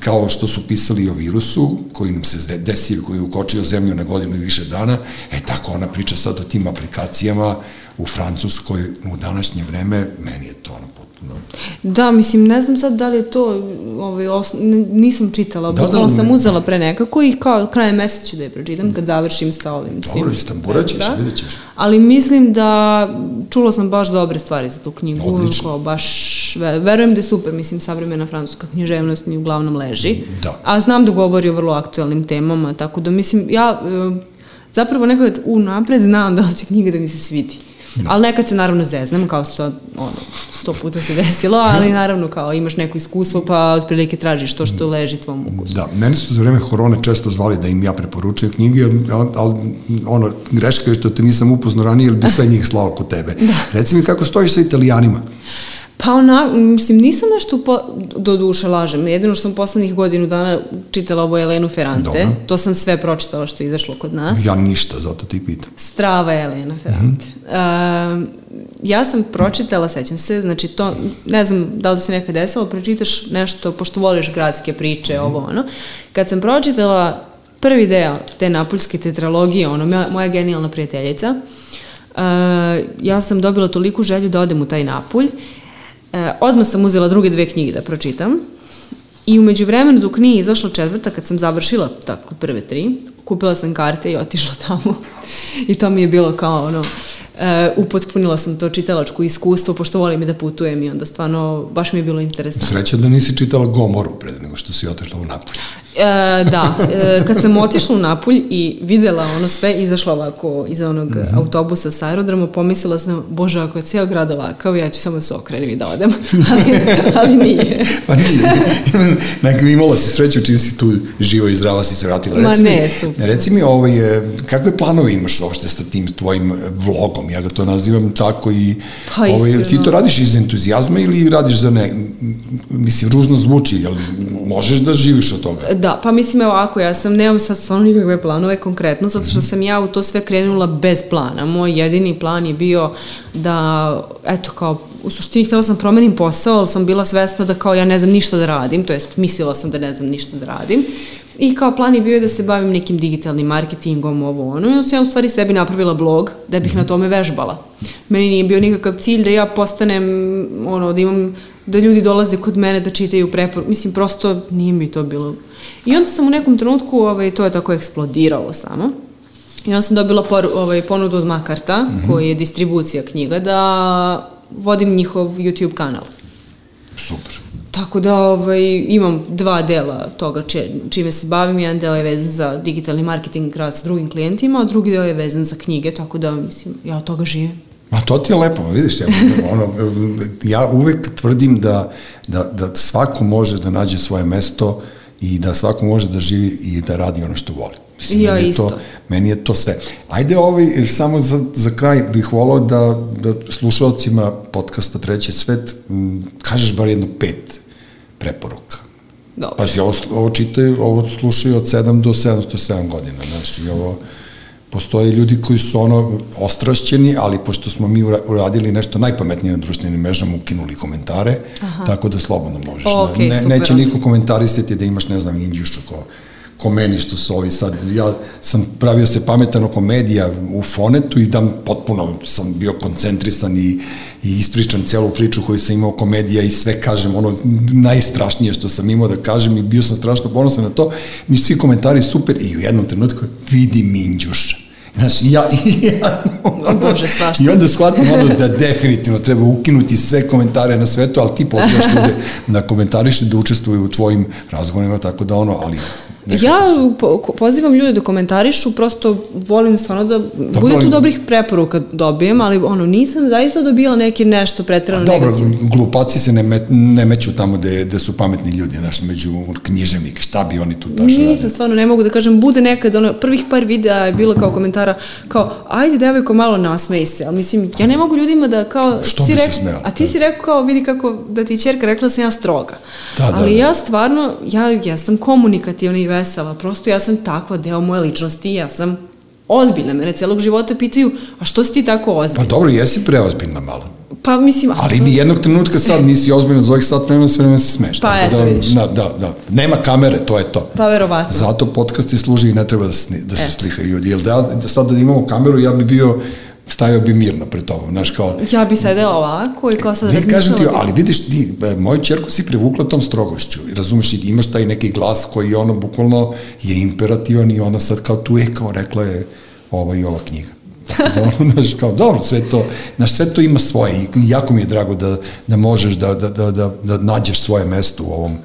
S1: kao što su pisali o virusu, koji nam se desio, koji je ukočio zemlju na godinu i više dana, e tako ona priča sad o tim aplikacijama, u Francuskoj u današnje vreme, meni je to ono potpuno...
S3: Da, mislim, ne znam sad da li je to, ovaj, os... nisam čitala, da, da, sam uzela pre nekako i kao krajem meseca ću da je pročitam kad završim sa ovim
S1: svim. Dobro, istambura ćeš, da. vidjet ćeš.
S3: Ali mislim da, čula sam baš dobre stvari za tu knjigu, Odlično. kao baš, verujem da je super, mislim, savremena francuska književnost mi uglavnom leži. Da. A znam da govori o vrlo aktualnim temama, tako da mislim, ja e, zapravo nekad unapred znam da će knjiga da mi se svidi. Da. Ali nekad se naravno zeznem, kao što ono, sto puta se desilo, ali naravno kao imaš neko iskustvo pa otprilike tražiš to što leži tvom ukusu.
S1: Da, mene su za vreme korone često zvali da im ja preporučujem knjige, ali ono, greška je što te nisam upoznao ranije, ili bi sve njih slao kod tebe. Da. Reci mi kako stojiš sa italijanima?
S3: Pa ona, mislim, nisam nešto po, do duše lažem. Jedino što sam poslednjih godinu dana čitala ovo Elenu Ferrante.
S1: Dobro.
S3: To sam sve pročitala što je izašlo kod nas.
S1: Ja ništa, zato ti pitam.
S3: Strava Elena Ferrante. Mm -hmm. uh, ja sam pročitala, sećam se, znači to, ne znam da li se nekad desilo, pročitaš nešto, pošto voliš gradske priče, mm -hmm. ovo ono. Kad sam pročitala prvi deo te napoljske tetralogije, ono, moja, moja genijalna prijateljica, uh, ja sam dobila toliku želju da odem u taj Napulj. Uh, odmah sam uzela druge dve knjige da pročitam. I umeđu vremenu dok nije izašla četvrta, kad sam završila tako prve tri, kupila sam karte i otišla tamo. I to mi je bilo kao ono, uh, upotpunila sam to čitalačko iskustvo, pošto volim i da putujem i onda stvarno baš mi je bilo interesantno.
S1: Sreća da nisi čitala Gomoru pre nego što si otišla u Napolj.
S3: E, da, e, kad sam otišla u Napulj i videla ono sve, izašla ovako iz onog mm -hmm. autobusa sa aerodroma, pomislila sam, bože, ako je cijel grad ovakav, ja ću samo da se okrenim i da odem. ali, ali nije.
S1: pa nije. Nekako imala si sreću čim si tu živo i zdrava si se vratila.
S3: Reci
S1: Ma
S3: ne,
S1: mi,
S3: super.
S1: Reci mi, ovaj, kakve planove imaš uopšte sa tim tvojim vlogom? Ja ga to nazivam tako i...
S3: Pa,
S1: ovaj,
S3: iskreno.
S1: ti to radiš iz entuzijazma ili radiš za ne... Mislim, ružno zvuči, jel možeš da živiš od toga?
S3: Da, pa mislim ovako, ja sam, nemam sad stvarno nikakve planove konkretno, zato što sam ja u to sve krenula bez plana. Moj jedini plan je bio da, eto, kao, u suštini htela sam promenim posao, ali sam bila svesna da kao ja ne znam ništa da radim, to jest mislila sam da ne znam ništa da radim. I kao plan je bio da se bavim nekim digitalnim marketingom, ovo ono, i onda sam ja u stvari sebi napravila blog da bih na tome vežbala. Meni nije bio nikakav cilj da ja postanem, ono, da imam, da ljudi dolaze kod mene da čitaju prepor, mislim, prosto nije mi to bilo. I onda sam u nekom trenutku, ovaj, to je tako eksplodiralo samo, i onda sam dobila por, ovaj, ponudu od Makarta, mm -hmm. koji je distribucija knjiga, da vodim njihov YouTube kanal.
S1: Super.
S3: Tako da ovaj, imam dva dela toga če, čime se bavim. Jedan deo je vezan za digitalni marketing rad sa drugim klijentima, a drugi deo je vezan za knjige, tako da mislim, ja od toga živim.
S1: Ma to ti je lepo, vidiš, ja, ono, ja uvek tvrdim da, da, da svako može da nađe svoje mesto i da svako može da živi i da radi ono što voli. Mislim,
S3: ja
S1: meni
S3: isto.
S1: To, meni je to sve. Ajde ovaj, samo za, za kraj bih volao da, da slušalcima podcasta Treći svet m, kažeš bar jedno pet preporuka.
S3: Dobro.
S1: Pazi, ovo, ovo čitaju, ovo slušaju od 7 do 707 godina, znaš, i ovo postoje ljudi koji su ono ostrašćeni, ali pošto smo mi uradili nešto najpametnije na društvenim mrežama, ukinuli komentare, Aha. tako da slobodno možeš.
S3: Okay,
S1: ne,
S3: super.
S1: neće niko komentarisati da imaš, ne znam, Indjušu ko, ko meni što su ovi sad, ja sam pravio se pametan oko medija u fonetu i da potpuno sam bio koncentrisan i, i ispričam celu priču koju sam imao oko medija i sve kažem, ono najstrašnije što sam imao da kažem i bio sam strašno ponosan na to, mi svi komentari super i u jednom trenutku vidi Minđuša. Znaš, i ja, i ja
S3: o Bože, svašta.
S1: I onda shvatim ono da definitivno treba ukinuti sve komentare na svetu, ali ti pozivaš ljude da komentariše, da učestvuju u tvojim razgovorima, tako da ono, ali
S3: Ja po, pozivam ljude da komentarišu, prosto volim stvarno da, da bude tu dobrih preporuka dobijem, ali ono, nisam zaista dobila neki nešto pretrano
S1: Dobro, glupaci se ne, me, ne meću tamo gde, gde su pametni ljudi, znaš, među književnike, šta bi oni tu radili?
S3: Nisam, stvarno, ne mogu da kažem, bude nekad, ono, prvih par videa je bilo kao komentara, kao, ajde devojko, malo nasmej se, ali mislim, ja ne mogu ljudima da, kao,
S1: Što
S3: si
S1: bi
S3: rek,
S1: se smela?
S3: a ti si rekao, kao, vidi kako, da ti čerka rekla da sam ja stroga.
S1: Da, da,
S3: ali
S1: da.
S3: ja stvarno, ja, ja sam komunikativna i vesela, prosto ja sam takva deo moje ličnosti, ja sam ozbiljna. Mene celog života pitaju, a što si ti tako ozbiljna?
S1: Pa dobro, jesi preozbiljna malo.
S3: Pa mislim...
S1: Ali ni jednog trenutka sad nisi ozbiljna za ovih sat vremena, sve vremena se smeš.
S3: Pa eto,
S1: da,
S3: vidiš.
S1: Da, da, da. Nema kamere, to je to.
S3: Pa verovatno.
S1: Zato podcasti služi i ne treba da, sni, da se eto. slikaju ljudi. Da, da sad da imamo kameru, ja bi bio stajao bi mirno pred tobom, znaš kao...
S3: Ja bi sedela ovako i kao sad
S1: razmišljala... Ne kažem ti, ali vidiš, ti, moju čerku si privukla tom strogošću, razumeš, i imaš taj neki glas koji ono bukvalno je imperativan i ona sad kao tu je, kao rekla je ova i ova knjiga. da, znaš, kao, dobro, sve to, znaš, sve to ima svoje i jako mi je drago da, da možeš da, da, da, da, da nađeš svoje mesto u ovom,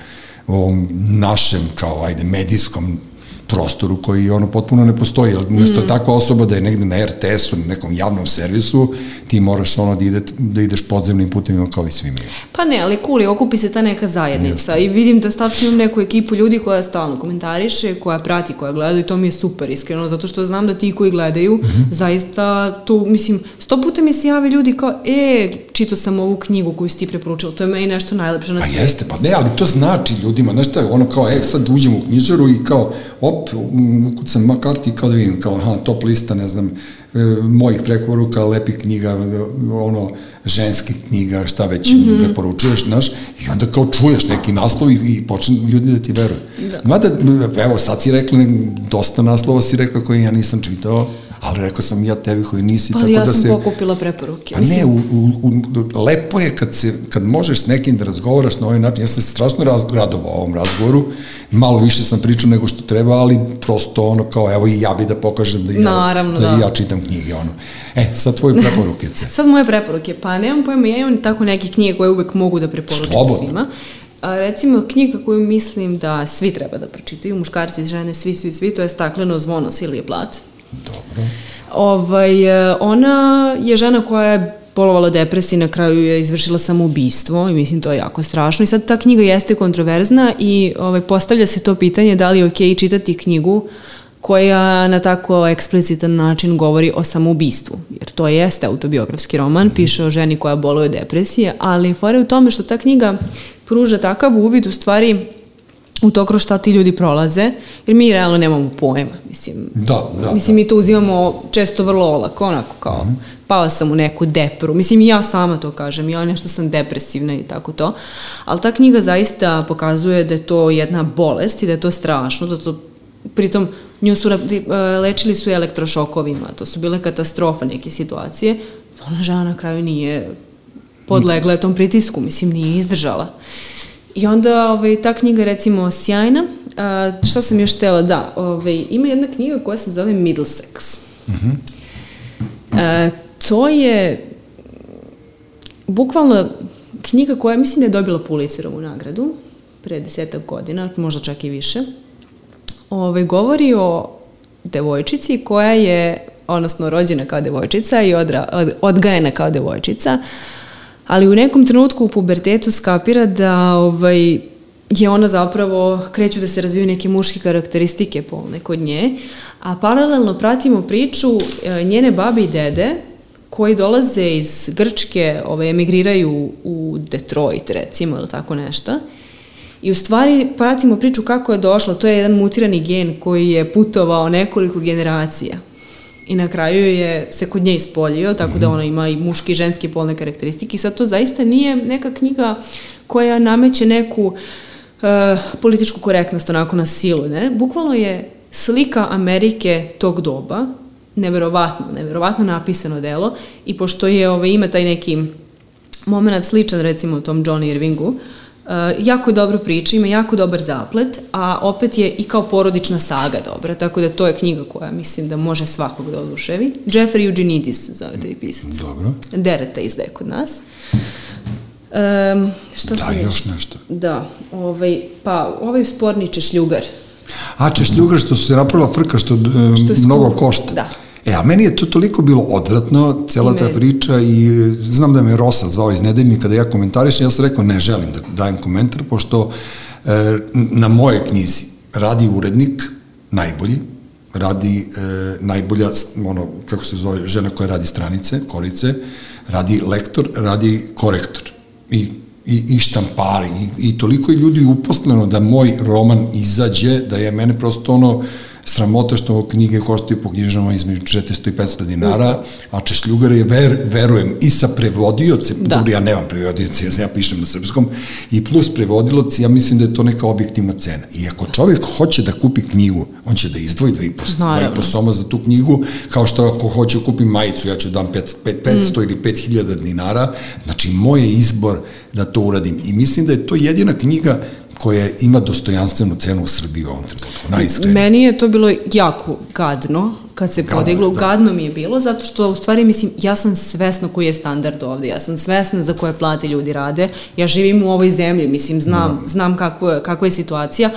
S1: u ovom našem, kao, ajde, medijskom prostoru koji ono potpuno ne postoji. Jer umesto mm. takva osoba da je negde na RTS-u, na nekom javnom servisu, ti moraš ono da, ide, da ideš podzemnim putem kao i svi mi.
S3: Pa ne, ali cool, okupi se ta neka zajednica Jeste. i vidim da stačno imam neku ekipu ljudi koja stalno komentariše, koja prati, koja gleda i to mi je super iskreno, zato što znam da ti koji gledaju, mm -hmm. zaista to, mislim, sto puta mi se jave ljudi kao, e, čito sam ovu knjigu koju si ti preporučila, to je meni nešto najlepše na svijetu.
S1: Pa jeste, pa ne, ali to znači ljudima, znaš šta, ono kao, e, sad uđem u knjižaru i kao, op, ukucam makarti kao da vidim, kao, aha, top lista, ne znam, e, mojih preporuka, lepih knjiga, ono, ženskih knjiga, šta već mm -hmm. preporučuješ, znaš, i onda kao čuješ neki naslov i, i počne ljudi da ti veruju. Da. Mada, evo, sad si rekla, dosta naslova si rekla koje ja nisam čitao, ali rekao sam ja tebi koji nisi,
S3: pa,
S1: tako
S3: ja
S1: da se...
S3: Pa ja sam pokupila preporuke.
S1: Pa ne, u, u, u, lepo je kad, se, kad možeš s nekim da razgovaraš na ovaj način, ja sam se strašno radovao ovom razgovoru, malo više sam pričao nego što treba, ali prosto ono kao, evo i ja bi da pokažem da ja,
S3: Naravno,
S1: da, da. ja čitam knjige, ono. E, sad tvoje preporuke.
S3: sad moje preporuke, pa nemam pojma, ja imam tako neke knjige koje uvek mogu da preporučim Slobodno. svima. A, recimo, knjiga koju mislim da svi treba da pročitaju, muškarci i žene, svi, svi, svi, to je Stakleno zvono Silije Blat.
S1: Dobro.
S3: Ovaj, ona je žena koja je polovala depresiji, na kraju je izvršila samoubistvo i mislim to je jako strašno. I sad ta knjiga jeste kontroverzna i ovaj, postavlja se to pitanje da li je okej okay čitati knjigu koja na tako eksplicitan način govori o samoubistvu. Jer to jeste autobiografski roman, piše o ženi koja boluje depresije, ali fora je u tome što ta knjiga pruža takav uvid u stvari u to kroz šta ti ljudi prolaze, jer mi realno nemamo pojma. Mislim,
S1: da, da,
S3: mislim da. mi to uzimamo često vrlo olako, onako kao, mm -hmm. pala sam u neku depru. Mislim, i ja sama to kažem, ja nešto sam depresivna i tako to. Ali ta knjiga zaista pokazuje da je to jedna bolest i da je to strašno, da to, pritom, nju su, lečili su elektrošokovima, to su bile katastrofa neke situacije. Ona žena na kraju nije podlegla tom pritisku, mislim, nije izdržala. Uh, I onda ovaj, ta knjiga recimo sjajna. A, šta sam još htela? Da, ovaj, ima jedna knjiga koja se zove Middlesex. Mm -hmm. a, to je bukvalno knjiga koja mislim da je dobila Pulitzerovu nagradu pre desetak godina, možda čak i više. Ovaj, govori o devojčici koja je, odnosno rođena kao devojčica i odra, od, odgajena kao devojčica, ali u nekom trenutku u pubertetu skapira da ovaj, je ona zapravo, kreću da se razviju neke muške karakteristike polne kod nje, a paralelno pratimo priču e, njene babe i dede koji dolaze iz Grčke, ovaj, emigriraju u Detroit recimo ili tako nešto. I u stvari pratimo priču kako je došlo, to je jedan mutirani gen koji je putovao nekoliko generacija i na kraju je se kod nje ispoljio, tako da mhm. ona ima i muški i ženski polne karakteristike i sad to zaista nije neka knjiga koja nameće neku uh, političku korektnost onako na silu, ne? Bukvalno je slika Amerike tog doba, neverovatno, neverovatno napisano delo i pošto je ove, ovaj, ima taj neki moment sličan recimo tom Johnny Irvingu, uh, Uh, jako dobro priča, ima jako dobar zaplet, a opet je i kao porodična saga dobra, tako da to je knjiga koja mislim da može svakog da oduševi. Jeffrey Eugenides zove taj pisac.
S1: Dobro.
S3: Dereta izdaje kod nas. Um, šta
S1: da, još nešto.
S3: Da, ovaj, pa ovaj sporni češljugar.
S1: A, češljugar što se napravila frka, što, što mnogo košta.
S3: Da.
S1: E, a meni je to toliko bilo odvratno, cela ta priča i znam da me Rosa zvao iz nedeljnika da ja komentarišem, ja sam rekao ne želim da dajem komentar, pošto e, na moje knjizi radi urednik, najbolji, radi e, najbolja, ono, kako se zove, žena koja radi stranice, korice, radi lektor, radi korektor. I i, i štampari i, i toliko je ljudi uposleno da moj roman izađe, da je mene prosto ono sramota što knjige koštaju po knjižama između 400 i 500 dinara, a Češljugare je, ver, verujem, i sa prevodiocem, da. ja nemam prevodioce, ja pišem na srpskom, i plus prevodilac, ja mislim da je to neka objektivna cena. I ako čovjek hoće da kupi knjigu, on će da izdvoji 2,5 soma za tu knjigu, kao što ako hoće kupi majicu, ja ću dam 5, 500 mm. ili 5000 dinara, znači moj je izbor da to uradim. I mislim da je to jedina knjiga koja ima dostojanstvenu cenu u Srbiji u ovom trenutku, najiskrenije.
S3: Meni je to bilo jako gadno, kad se gadno, podiglo, da. gadno mi je bilo, zato što u stvari, mislim, ja sam svesna koji je standard ovde, ja sam svesna za koje plate ljudi rade, ja živim u ovoj zemlji, mislim, znam, no. Da. znam kako je, kako je situacija,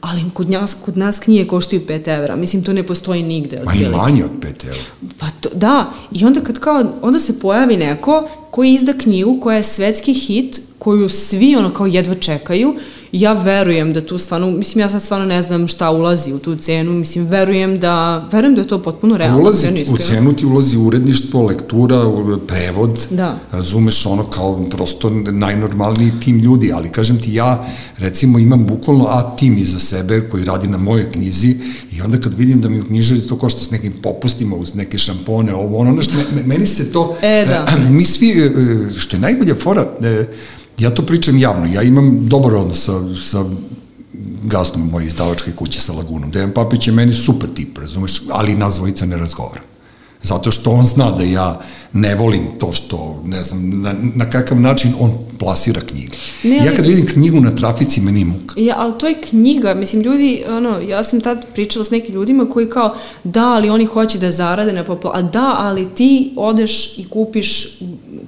S3: ali kod nas, kod nas knjige koštaju 5 evra. Mislim, to ne postoji nigde.
S1: Ma i manje od 5 evra.
S3: Pa to, da, i onda kad kao, onda se pojavi neko koji izda knjigu koja je svetski hit, koju svi ono kao jedva čekaju ja verujem da tu stvarno, mislim ja sad stvarno ne znam šta ulazi u tu cenu, mislim verujem da, verujem da je to potpuno realno.
S1: Ulazi, u cenu ti ulazi uredništvo, lektura, prevod,
S3: da.
S1: razumeš ono kao prosto najnormalniji tim ljudi, ali kažem ti ja recimo imam bukvalno A tim iza sebe koji radi na mojoj knjizi i onda kad vidim da mi u knjižari to košta s nekim popustima uz neke šampone, ovo ono, nešto, meni se to,
S3: e, da.
S1: mi svi, e, što je najbolja fora, e, ja to pričam javno, ja imam dobar odnos sa, sa gasnom moje izdavačke kuće sa Lagunom. Dejan Papić je meni super tip, razumeš, ali nas dvojica ne razgovara. Zato što on zna da ja ne volim to što, ne znam, na, na kakav način on plasira knjige. Ne, ali, ja kad vidim knjigu na trafici, meni je muka.
S3: Ja, ali to je knjiga, mislim, ljudi, ono, ja sam tad pričala s nekim ljudima koji kao, da, ali oni hoće da zarade na popla, a da, ali ti odeš i kupiš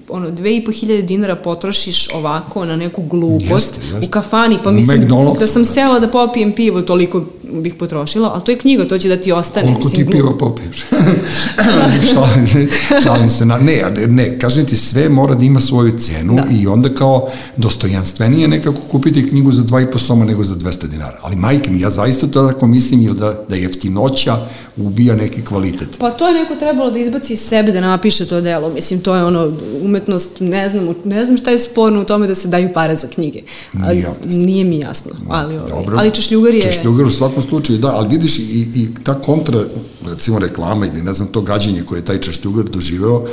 S3: ono, dve i po hiljade dinara potrošiš ovako na neku glupost jeste, jeste. u kafani, pa mislim, da sam sela da popijem pivo, toliko bih potrošila, ali to je knjiga, to će da ti ostane.
S1: Koliko mislim, ti piva popiješ? šalim, se, šalim se. Na, ne, ne, kažem ti, sve mora da ima svoju cenu da. i onda kao dostojanstvenije nekako kupiti knjigu za dva i po soma nego za 200 dinara. Ali majke mi, ja zaista to tako mislim, ili da, da jeftinoća ubija neki kvalitet.
S3: Pa to je neko trebalo da izbaci iz sebe da napiše to delo. Mislim, to je ono, umetnost, ne znam, ne znam šta je sporno u tome da se daju pare za knjige. Ali, nije, nije mi jasno. Ali, ovaj, Dobro. ali Češljugar je...
S1: Češljugar u svakom slučaju, da, ali vidiš i, i ta kontra, recimo reklama ili ne znam to gađenje koje je taj Češljugar doživeo,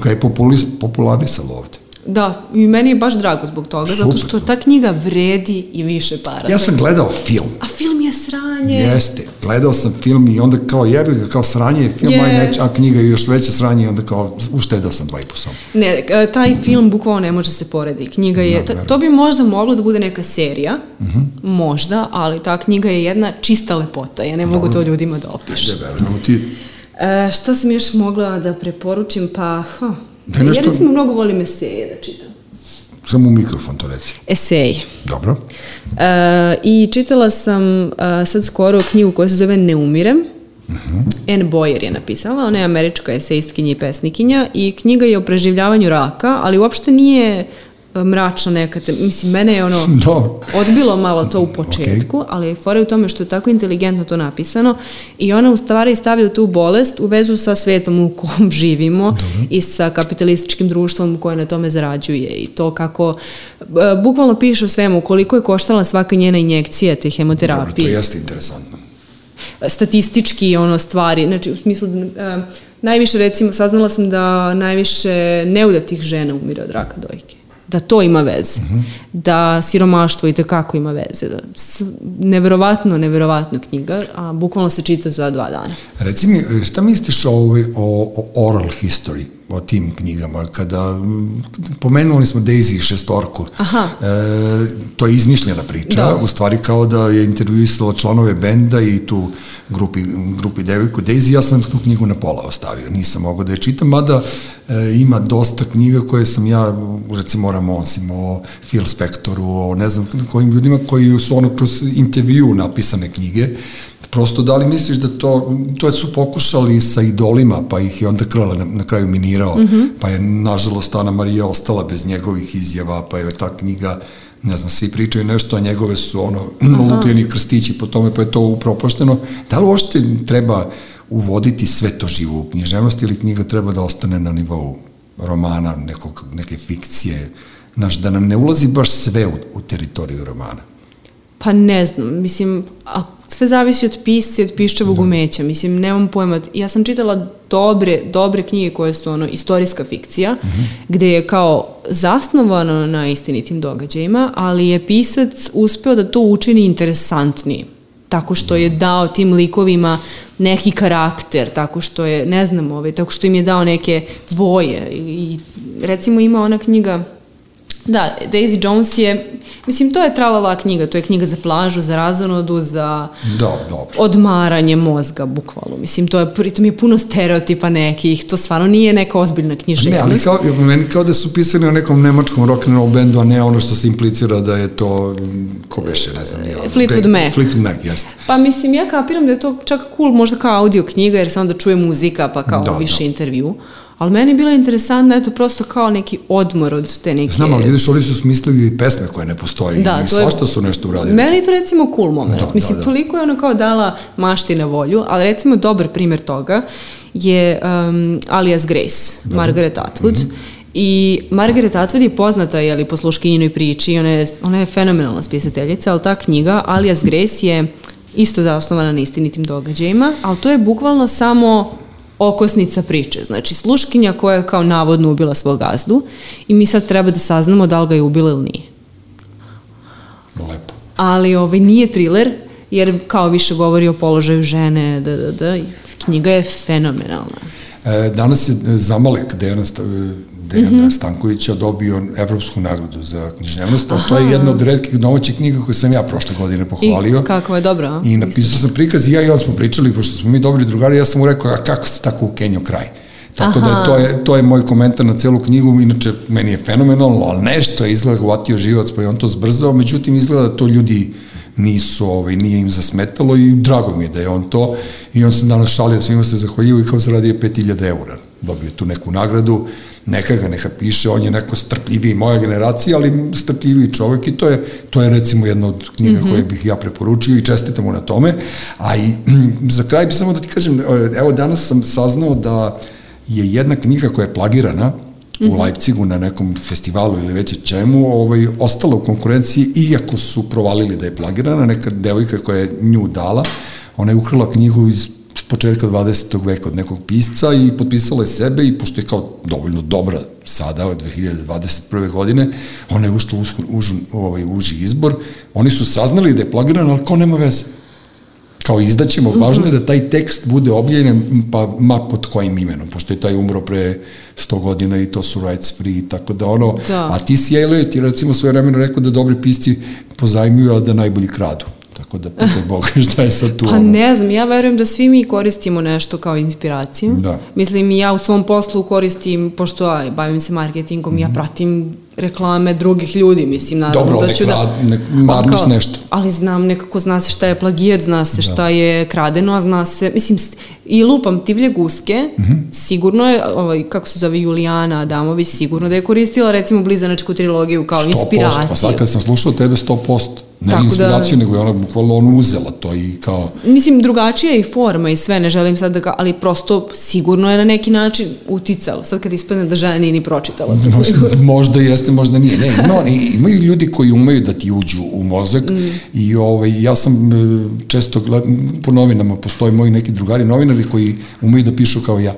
S1: koja je popularisalo ovde.
S3: Da, i meni je baš drago zbog toga, Super. zato što ta knjiga vredi i više para.
S1: Ja sam gledao film.
S3: A film je sranje.
S1: Jeste, gledao sam film i onda kao jebi ga, kao sranje je film, yes. aj neć, a knjiga je još veće sranje i onda kao uštedao sam dva i po som.
S3: Ne, e, taj film bukvalno ne može se poredi. Knjiga je, no, to bi možda moglo da bude neka serija, uh mhm. -huh. možda, ali ta knjiga je jedna čista lepota, ja ne mogu Dobro. to ljudima da opišem.
S1: Ajde, verujemo ti.
S3: E, šta sam još mogla da preporučim, pa... Huh, Da nešto... Ja recimo mnogo volim eseje da čitam.
S1: Samo u mikrofon to reći.
S3: Esej.
S1: Dobro.
S3: E, I čitala sam e, sad skoro knjigu koja se zove Ne umirem. Uh mhm. -huh. Anne Boyer je napisala, ona je američka esejstkinja i pesnikinja i knjiga je o preživljavanju raka, ali uopšte nije mračna neka, mislim, mene je ono Do. odbilo malo to u početku, okay. ali fora je u tome što je tako inteligentno to napisano i ona u stvari stavlja tu bolest u vezu sa svetom u kom živimo Dobro. i sa kapitalističkim društvom koje na tome zarađuje i to kako, e, bukvalno piše o svemu, koliko je koštala svaka njena injekcija te hemoterapije.
S1: Dobro, to jeste interesantno.
S3: Statistički ono stvari, znači u smislu uh, najviše recimo saznala sam da najviše neudatih žena umire od raka dojke da to ima veze, mhm. -huh. da siromaštvo i tekako ima veze. Da, neverovatno, neverovatno knjiga, a bukvalno se čita za dva dana.
S1: Reci mi, šta misliš o, o, o oral history? O tim knjigama. Kada pomenuli smo Daisy šestorku,
S3: Aha.
S1: E, to je izmišljena priča, da. u stvari kao da je intervjuisala članove benda i tu grupi, grupi devojku Daisy, ja sam tu knjigu na pola ostavio, nisam mogao da je čitam, mada e, ima dosta knjiga koje sam ja, recimo o Ramonsima, o Phil Spectoru, o ne znam kojim ljudima koji su ono kroz intervju napisane knjige, Prosto da li misliš da to, to su pokušali sa idolima, pa ih je onda Krle na, na kraju minirao, mm -hmm. pa je nažalost Ana Marija ostala bez njegovih izjava, pa je ta knjiga ne znam, svi pričaju nešto, a njegove su ono, lupljeni krstići po tome, pa je to upropošteno. Da li uopšte treba uvoditi sve to živo u književnost ili knjiga treba da ostane na nivou romana, nekog, neke fikcije, znaš, da nam ne ulazi baš sve u, u teritoriju romana?
S3: Pa ne znam, mislim, a sve zavisi od pisca i od piščevog da. umeća. Mislim, nemam pojma. Ja sam čitala dobre, dobre knjige koje su ono istorijska fikcija, mm -hmm. gde je kao zasnovano na istinitim događajima, ali je pisac uspeo da to učini interesantnijim tako što je dao tim likovima neki karakter, tako što je, ne znam, ovaj, tako što im je dao neke boje i recimo ima ona knjiga Da, Daisy Jones je, mislim, to je tralala knjiga, to je knjiga za plažu, za razonodu, za
S1: Da, dobro.
S3: odmaranje mozga, bukvalno. Mislim, to je, pritom je puno stereotipa nekih, to stvarno nije neka ozbiljna književnost.
S1: Ne, ali kao, meni kao da su pisali o nekom nemačkom rock and roll bendu, a ne ono što se implicira da je to, mm, ko beše, ne znam, nije.
S3: Fleetwood Mac.
S1: Fleetwood Mac, jeste.
S3: Pa mislim, ja kapiram da je to čak cool, možda kao audio knjiga, jer se onda čuje muzika, pa kao
S1: Da,
S3: više
S1: da.
S3: intervju. Ali meni je bila interesantna, eto, prosto kao neki odmor od te neke...
S1: Znam, ali vidiš, oni su smislili pesme koje ne postoji
S3: Da,
S1: i svašta su nešto uradili.
S3: Meni je to recimo cool moment.
S1: Da,
S3: Mislim,
S1: da, da.
S3: toliko je ono kao dala mašti na volju, ali recimo dobar primjer toga je um, Alias Grace, Margaret Atwood.
S1: Mhm.
S3: I Margaret Atwood je poznata je li, po sluškinjinoj priči, ona je, ona je fenomenalna spisateljica, ali ta knjiga Alias Grace je isto zasnovana na istinitim događajima, ali to je bukvalno samo okosnica priče. Znači, sluškinja koja je kao navodno ubila svog gazdu i mi sad treba da saznamo da li ga je ubila ili nije
S1: Lepo.
S3: ali ovaj, nije thriller, jer kao više govori o položaju žene, da, da, da, knjiga je fenomenalna.
S1: E, danas je Zamalek Dejana, Dejana
S3: Mhm.
S1: Stankovića dobio Evropsku nagradu za književnost, a to je jedna od redkih domaćih knjiga koje sam ja prošle godine pohvalio.
S3: I kako je dobro, a?
S1: I napisao sam prikaz i ja i on smo pričali, pošto smo mi dobri drugari, ja sam mu rekao, a kako se tako u Kenju kraj? Tako da
S3: Aha.
S1: to je, to je moj komentar na celu knjigu, inače meni je fenomenalno, ali nešto je izgleda uvatio živac pa je on to zbrzao, međutim izgleda da to ljudi nisu, ovaj, nije im zasmetalo i drago mi je da je on to i on se danas šalio, svima se zahvaljivo i kao zaradio 5000 eura, dobio tu neku nagradu, neka ga neka piše, on je neko strpljiviji moja generacija, ali strpljiviji čovek i to je, to je recimo jedna od knjiga mm -hmm. koje bih ja preporučio i čestitam mu na tome. A i za kraj bi samo da ti kažem, evo danas sam saznao da je jedna knjiga koja je plagirana mm -hmm. u Leipzigu na nekom festivalu ili već čemu, ovaj, ostala u konkurenciji iako su provalili da je plagirana, neka devojka koja je nju dala, ona je ukrala knjigu iz početka 20. veka od nekog pisca i potpisala je sebe i pošto je kao dovoljno dobra sada od 2021. godine, ona je ušla u usko- užu, ovaj, uži izbor, oni su saznali da je plagirana, ali kao nema veze kao izdaćemo, mm -hmm. važno je da taj tekst bude objavljen, pa ma pod kojim imenom, pošto je taj umro pre 100 godina i to su rights free, tako da ono,
S3: Da.
S1: a ti si Elliot, ti recimo svoje vremeno rekao da dobri pisci pozajmljuju, a da najbolji kradu. Tako da pitaj Boga šta je sad tu.
S3: Pa
S1: ono.
S3: ne znam, ja verujem da svi mi koristimo nešto kao inspiraciju.
S1: Da.
S3: Mislim, ja u svom poslu koristim, pošto aj, bavim se marketingom, ja pratim reklame drugih ljudi, mislim, naravno
S1: Mhm. Dobro,
S3: da ću da...
S1: kla- ne- marniš
S3: Kao-
S1: nešto.
S3: Ali znam, nekako zna se šta je plagijat, zna se
S1: Da.
S3: šta je kradeno, a zna se, mislim, i lupam tivlje guske,
S1: Mhm.
S3: sigurno je, ovaj, kako se zove, Julijana Adamović, sigurno da je koristila, recimo, blizanačku trilogiju kao
S1: 100%,
S3: inspiraciju.
S1: pa sad kad sam slušao tebe 100%, ne
S3: Tako da-
S1: inspiraciju, nego je ona bukvalno ono uzela to i kao,
S3: Mislim, drugačija je i forma i sve, ne želim sad da ga, ali prosto sigurno je na neki način uticalo. Sad kad ispadne da žena nije ni pročitala to.
S1: možda jeste, možda nije. Ne, oni- imaju ljudi koji umeju da ti uđu u mozak mm. i ovaj, ja sam e, često, gled, po novinama postoji moji neki drugari novinari koji umeju da pišu kao ja.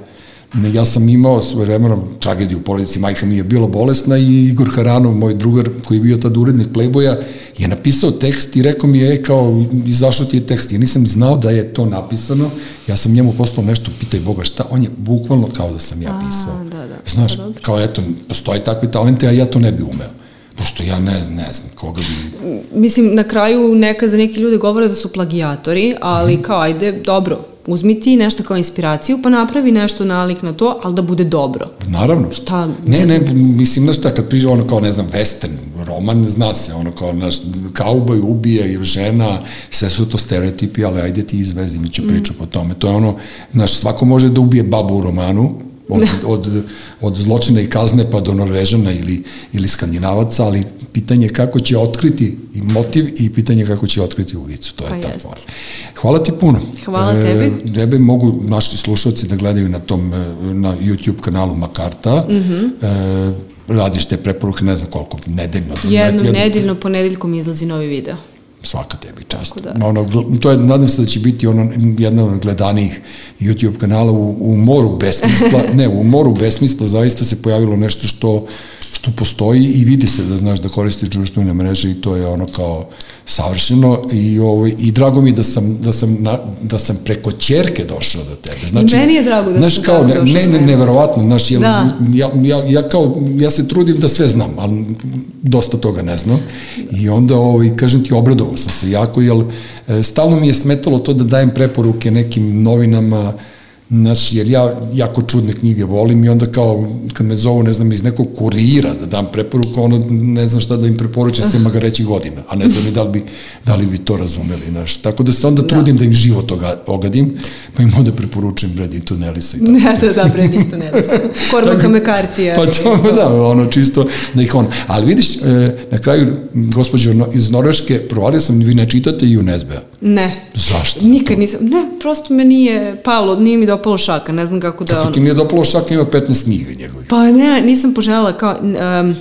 S1: Ne, ja sam imao svoje vremena tragediju u porodici, majka mi je bila bolesna i Igor Haranov, moj drugar koji je bio tad urednik Playboya, je napisao tekst i rekao mi je, e, kao, izašao ti je tekst. Ja nisam znao da je to napisano, ja sam njemu poslao nešto, pitaj Boga šta, on je bukvalno kao da sam ja pisao.
S3: da, da.
S1: Znaš,
S3: Pa dobro.
S1: kao eto, postoje takvi talenti, a ja to ne bi umeo. Pošto ja ne, ne znam koga bi...
S3: Mislim, na kraju neka za neki ljude govore da su plagijatori, ali kao, ajde, dobro, uzmi ti nešto kao inspiraciju, pa napravi nešto nalik na to, ali da bude dobro.
S1: Naravno.
S3: Šta?
S1: Ne, ne, mislim, znaš šta, kad priđe ono kao, ne znam, western, roman, zna se, ono kao, znaš, kauboj ubije ili žena, sve su to stereotipi, ali ajde ti izvezi, mi ću
S3: Mm.
S1: priču po tome. To je ono, znaš, svako može da ubije babu u romanu, od, od, od zločina i kazne pa do Norvežana ili, ili Skandinavaca, ali pitanje je kako će otkriti i motiv i pitanje je kako će otkriti ulicu. To je
S3: Pa
S1: ta. Hvala ti puno.
S3: Hvala tebi.
S1: Tebe mogu naši slušalci da gledaju na tom, e, na YouTube kanalu Makarta. Mm -hmm. e, radiš te preporuke, ne znam koliko, nedeljno.
S3: Jednom
S1: Jedno-
S3: nedeljno, ponedeljkom izlazi novi video.
S1: Svaka tebi čast.
S3: da.
S1: Ono, to je, nadam se da će biti ono, jedna od gledanijih YouTube kanala u, u moru besmisla, ne, u moru besmisla zaista se pojavilo nešto što što postoji i vidi se da znaš da koristiš društvene mreže i to je ono kao savršeno i ovaj i drago mi da sam da sam na, da sam preko ćerke došao do tebe.
S3: Znači meni je drago da
S1: znaš, kao ne ne, ne neverovatno, znaš ja, da. ja, ja, ja kao ja se trudim da sve znam, ali dosta toga ne znam. I onda ovaj kažem ti obradovao sam se jako jel e, stalno mi je smetalo to da dajem preporuke nekim novinama Znaš, jer ja jako čudne knjige volim i onda kao, kad me zovu, ne znam, iz nekog kurira da dam preporuku, ono, ne znam šta da im preporuče, ima ga reći godina, a ne znam ni da li bi, da li bi to razumeli, znaš. Tako da se onda da. trudim da im život ogadim, pa im onda preporučujem Brad Easton Ellisa i tako.
S3: Ne, da, da, Brad Easton Ellisa. Cormaca McCarthy.
S1: Pa to, da, ono, čisto da ih on. Ali vidiš, e, na kraju, gospođo iz Norveške, provalio sam, vi ne čitate i UNSB-a.
S3: Ne.
S1: Zašto?
S3: Nikad nisam, ne, prosto me nije palo, nije mi dopalo šaka, ne znam kako da...
S1: Kako ti nije dopalo šaka, ima 15 knjiga njegovih.
S3: Pa ne, nisam poželjala kao... Um,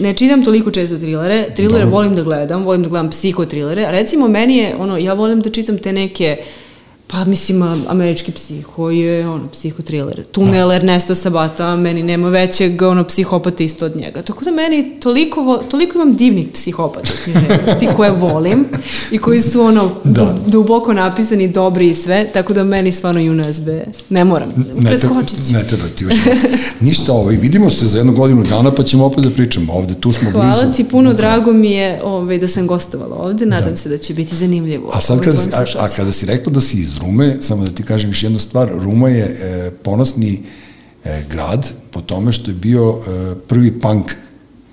S3: ne čitam toliko često trilere, trilere volim da gledam, volim da gledam psihotrilere, recimo meni je, ono, ja volim da čitam te neke uh, Pa mislim, američki psiho je ono, psihotriler. Tunel da. Ernesta Sabata, meni nema većeg ono, psihopata isto od njega. Tako da meni toliko, toliko imam divnih psihopata književnosti koje volim i koji su ono da. duboko napisani, dobri i sve, tako da meni stvarno UNSB ne moram.
S1: Ne, Preskočit ću. Ne treba ti još. Ništa ovo, ovaj, vidimo se za jednu godinu dana pa ćemo opet da pričamo ovde, tu smo
S3: Hvala
S1: blizu.
S3: Hvala ti puno, drago mi je ovaj, da sam gostovala ovde, nadam da. se da će biti zanimljivo.
S1: A sad kada si, a, a kada si rekla da si iz Rume, samo da ti kažem još jednu stvar, Ruma je e, ponosni e, grad po tome što je bio e, prvi punk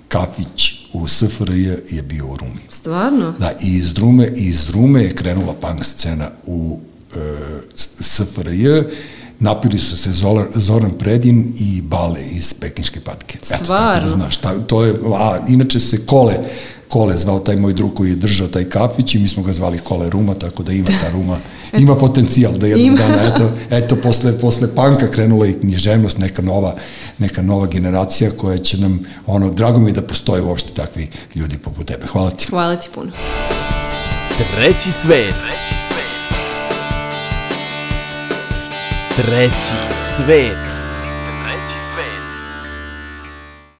S1: kafić u SFRJ je bio u Rumi.
S3: Stvarno?
S1: Da, i iz Rume, iz Rume je krenula punk scena u e, SFRJ, napili su se Zoran, Zoran Predin i Bale iz Pekinške patke.
S3: Stvarno? Eto, tako
S1: da znaš, ta, to je, a inače se Kole, Kole zvao taj moj drug koji je držao taj kafić i mi smo ga zvali Kole Ruma, tako da ima ta Ruma Eto. Ima potencijal da jednog Ima. dana, eto, eto posle, posle panka krenula i književnost, neka nova, neka nova generacija koja će nam, ono, drago mi da postoje uopšte takvi ljudi poput tebe. Hvala ti.
S3: Hvala ti puno.
S2: Treći svet. Treći svet. Treći svet.